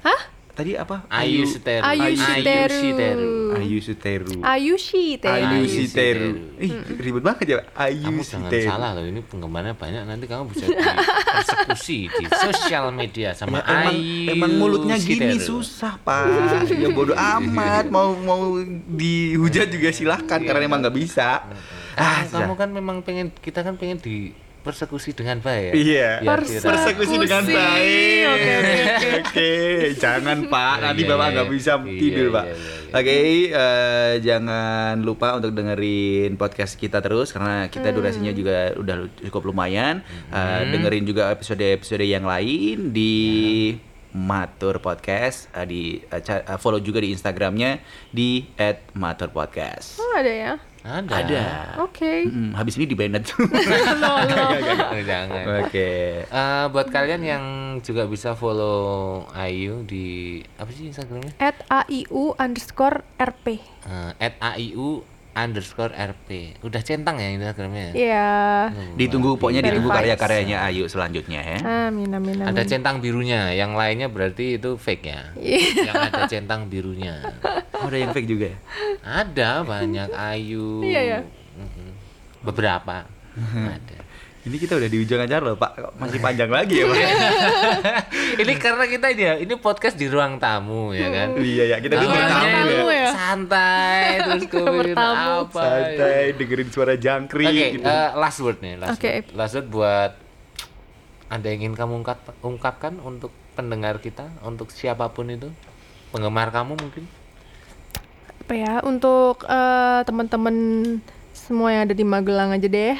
Hah? Tadi apa? Ayu Siteru. Ayu. Shiteru. Ayu Suteru. Ayu Shiteru. Ayu. Siteru. Ih, ribet banget ya. Ayu Kamu jangan salah loh, ini penggemarnya banyak nanti kamu bisa persekusi di sosial media sama Ya, emang, Ayu emang mulutnya gini susah pak ya bodoh amat mau mau dihujat juga silahkan karena emang nggak bisa ah kamu kan memang pengen kita kan pengen di persekusi dengan baik. Iya. Biar Persekusi. persekusi dengan baik Oke, oke, oke jangan pak Iya, nanti iya, bapak iya. nggak bisa Iya, tidur iya, pak iya, iya. oke eh, jangan lupa untuk dengerin podcast kita terus karena kita durasinya juga udah cukup lumayan Eh, dengerin juga episode-episode yang lain di Matur Podcast Eh, di follow juga di Instagramnya di @maturpodcast. Oh, ada ya? Ada. Ada. Oke. Mm, habis ini di banned. Jangan. Oke. Eh, buat kalian yang juga bisa follow Ayu di apa sih Instagramnya? At AIU underscore RP. Eh, at AIU underscore RP. Udah centang ya Instagramnya? Iya. Ditunggu pokoknya ditunggu karya-karyanya Ayu selanjutnya ya. Amin amin amin. Ada centang birunya, yang lainnya berarti itu fake ya. Iya. yang ada centang birunya. Oh, ada yang fake juga ya? Ada banyak Ayu. Iya, ya. Mhm. Beberapa. ada. Ini kita udah di ujung acara loh, Pak. Kok Masih panjang lagi ya, Pak? ini karena kita ini ya, ini podcast di ruang tamu ya kan. iya ya, kita Awalnya bertamu tamu ya. ya. Santai terus kemudian Bertamu. apa. Santai dengerin suara jangkrik Oke, gitu. eh, last word nih, last Oke. word. Last word buat ada yang ingin kamu ungkap, ungkapkan untuk pendengar kita, untuk siapa pun itu, penggemar kamu mungkin. Apa ya? Untuk eh, teman-teman semua yang ada di Magelang aja deh.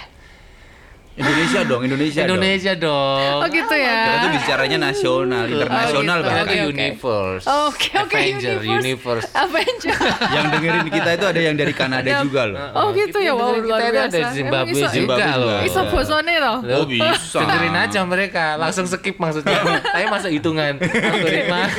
Indonesia dong, Indonesia, Indonesia dong. Oh gitu dong. Kita ya. tuh bicaranya nasional, internasional gitu. Kita bahkan. tuh Oke, oke. universe. Oke oke Avenger, universe. Avenger. Yang dengerin kita itu ada yang dari Kanada juga loh. Oh gitu ya, wow Kita luar itu biasa. ada di Zimbabwe juga Zimbabwe loh. juga. Iso bosone toh. Loh, Oh, bisa. Dengerin aja mereka, langsung skip maksudnya. Tapi masuk hitungan. Algoritma.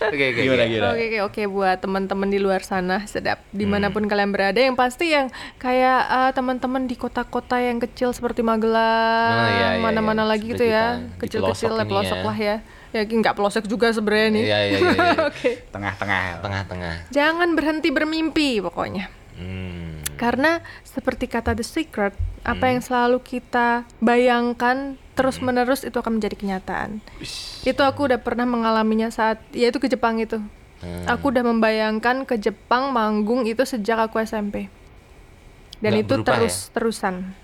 Oke, oke. Oke. Oke oke oke buat teman-teman di luar sana sedap di mana pun kalian berada yang pasti yang kayak eh, teman-teman di kota-kota yang kecil seperti Magelang Oh, iya, iya, mana-mana iya. lagi gitu ya kecil-kecil pelosok lah pelosok ya. lah ya ya nggak pelosok juga sebenarnya nih Iya, iya, iya, iya. oke Tengah-tengah. Tengah-tengah. jangan berhenti bermimpi pokoknya Hmm. karena seperti kata The Secret apa yang selalu kita bayangkan terus menerus itu akan menjadi kenyataan itu aku udah pernah mengalaminya saat ya itu ke Jepang itu Hmm. Aku udah membayangkan ke Jepang manggung itu sejak aku SMP. Dan Nggak itu terus terusan.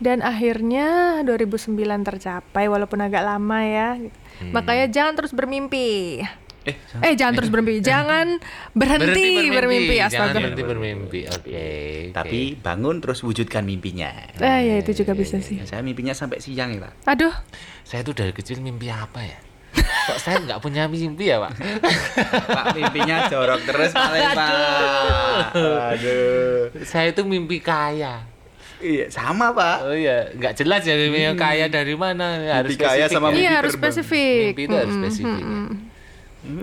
Dan akhirnya 2009 tercapai walaupun agak lama ya. Makanya jangan terus bermimpi. Eh, Eh jangan terus bermimpi, jangan berhenti, bermimpi. Jangan Astaga. berhenti bermimpi. Oke. tapi bangun terus wujudkan mimpinya. Eh ya itu juga bisa sih. Saya mimpinya sampai siang ya, Pak. Aduh, saya tuh dari kecil mimpi apa ya? Kok saya nggak punya mimpi ya, Pak? Pak mimpinya jorok terus paling, Pak. Aduh. saya itu mimpi kaya. Iya, sama, Pak. Oh iya, nggak jelas ya mimpinya kaya dari mana. Harus Mimpi kaya spesifik sama ya. mimpi iya harus spesifik. Mimpi itu harus spesifik. ya.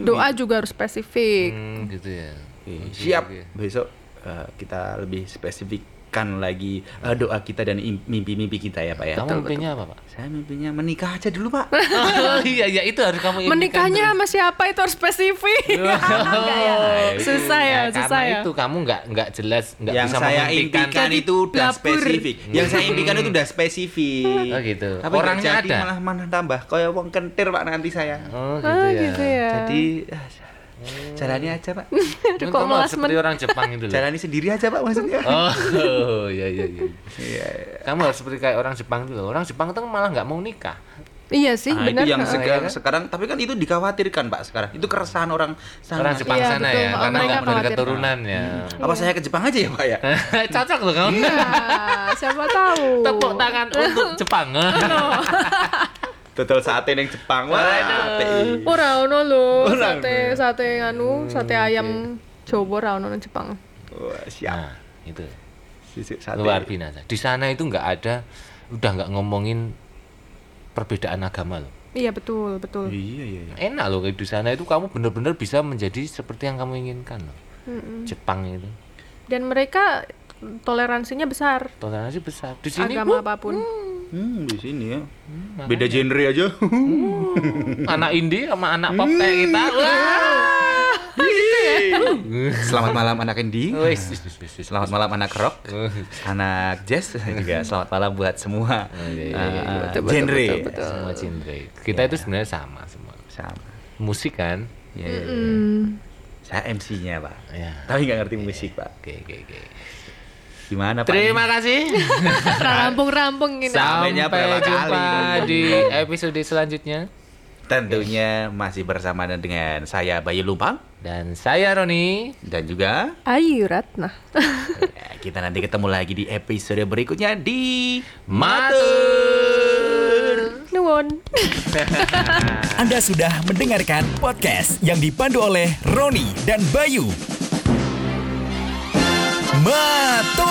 Doa juga harus spesifik. Hmm, gitu ya. Oke, Oke, Siap. oke. Besok eh, kita lebih spesifikkan lagi eh, doa kita dan im- mimpi-mimpi kita ya, Pak ya. Kamu mimpinya apa, Pak? Saya mimpinya menikah aja dulu, Pak. oh iya, iya itu harus kamu impikan Menikahnya terus. sama siapa itu harus spesifik. Enggak ya? Oh, itu. Susah ya, karena susah ya. itu kamu nggak nggak jelas nggak yang bisa saya memimpikan. impikan itu udah spesifik. Yang saya impikan itu udah spesifik. Oh, gitu. Tapi Orangnya jadi, ada? malah mana tambah kayak wong kentir Pak nanti saya. Oh gitu Ah ya. gitu ya. Jadi ah, jalani aja, Pak. Aduh, kok seperti men- orang Jepang itu loh. Jalani sendiri aja, Pak maksudnya. Oh, iya iya iya. Iya. Kamu harus seperti kayak orang Jepang itu loh. Orang Jepang itu malah nggak mau nikah. Iya sih, Nah, benar. itu yang sekarang, kan? sekarang tapi kan itu dikhawatirkan Pak sekarang. Itu keresahan orang sana. Orang Jepang Iya, sana betul. ya, Oh, karena mereka nggak dari keturunan ya. Apa saya ke Jepang aja ya, Pak ya? Cocok loh kamu. Iya, siapa tahu. Tepuk tangan untuk Jepang. Total sate yang Jepang. Wah, apik. Ora ono lho, Ora sate sate anu, sate ayam Jawa ra ono nang Jepang. Wah, siap. Nah, itu Sisik sate. luar biasa. Di sana itu nggak ada, udah nggak ngomongin perbedaan agama loh. Iya betul, betul. Iya, iya, iya. Enak loh di sana itu kamu benar-benar bisa menjadi seperti yang kamu inginkan loh. Jepang itu Dan mereka toleransinya besar toleransi besar. Di sini agama bu, apa pun. Hmm, di sini ya. makanya. Beda genre aja. anak indie sama anak pop kayak kita. Wah. Selamat malam anak indie. Wis, wis, wis, wis, wis. Selamat malam anak rock, anak jazz juga selamat malam buat semua iya, iya, uh, iya, iya. Betul, genre Semua genre. Kita itu sebenarnya sama semua. sama. Musik kan? Ya, ya, ya. Hmm. Saya MC-nya pak, Ya. tapi nggak ngerti musik pak. Oke, oke, oke. Gimana pak? Terima kasih. Rampung-rampung ini. Sampainya Sampai berapa jumpa kali? di episode selanjutnya. Tentunya masih bersama dengan saya Bayu Lumpang Dan saya Roni. dan juga Ayu Ratna. ya, kita nanti ketemu lagi di episode berikutnya di Matur. Nuwun. Anda sudah mendengarkan podcast yang dipandu oleh Roni dan Bayu. Mato!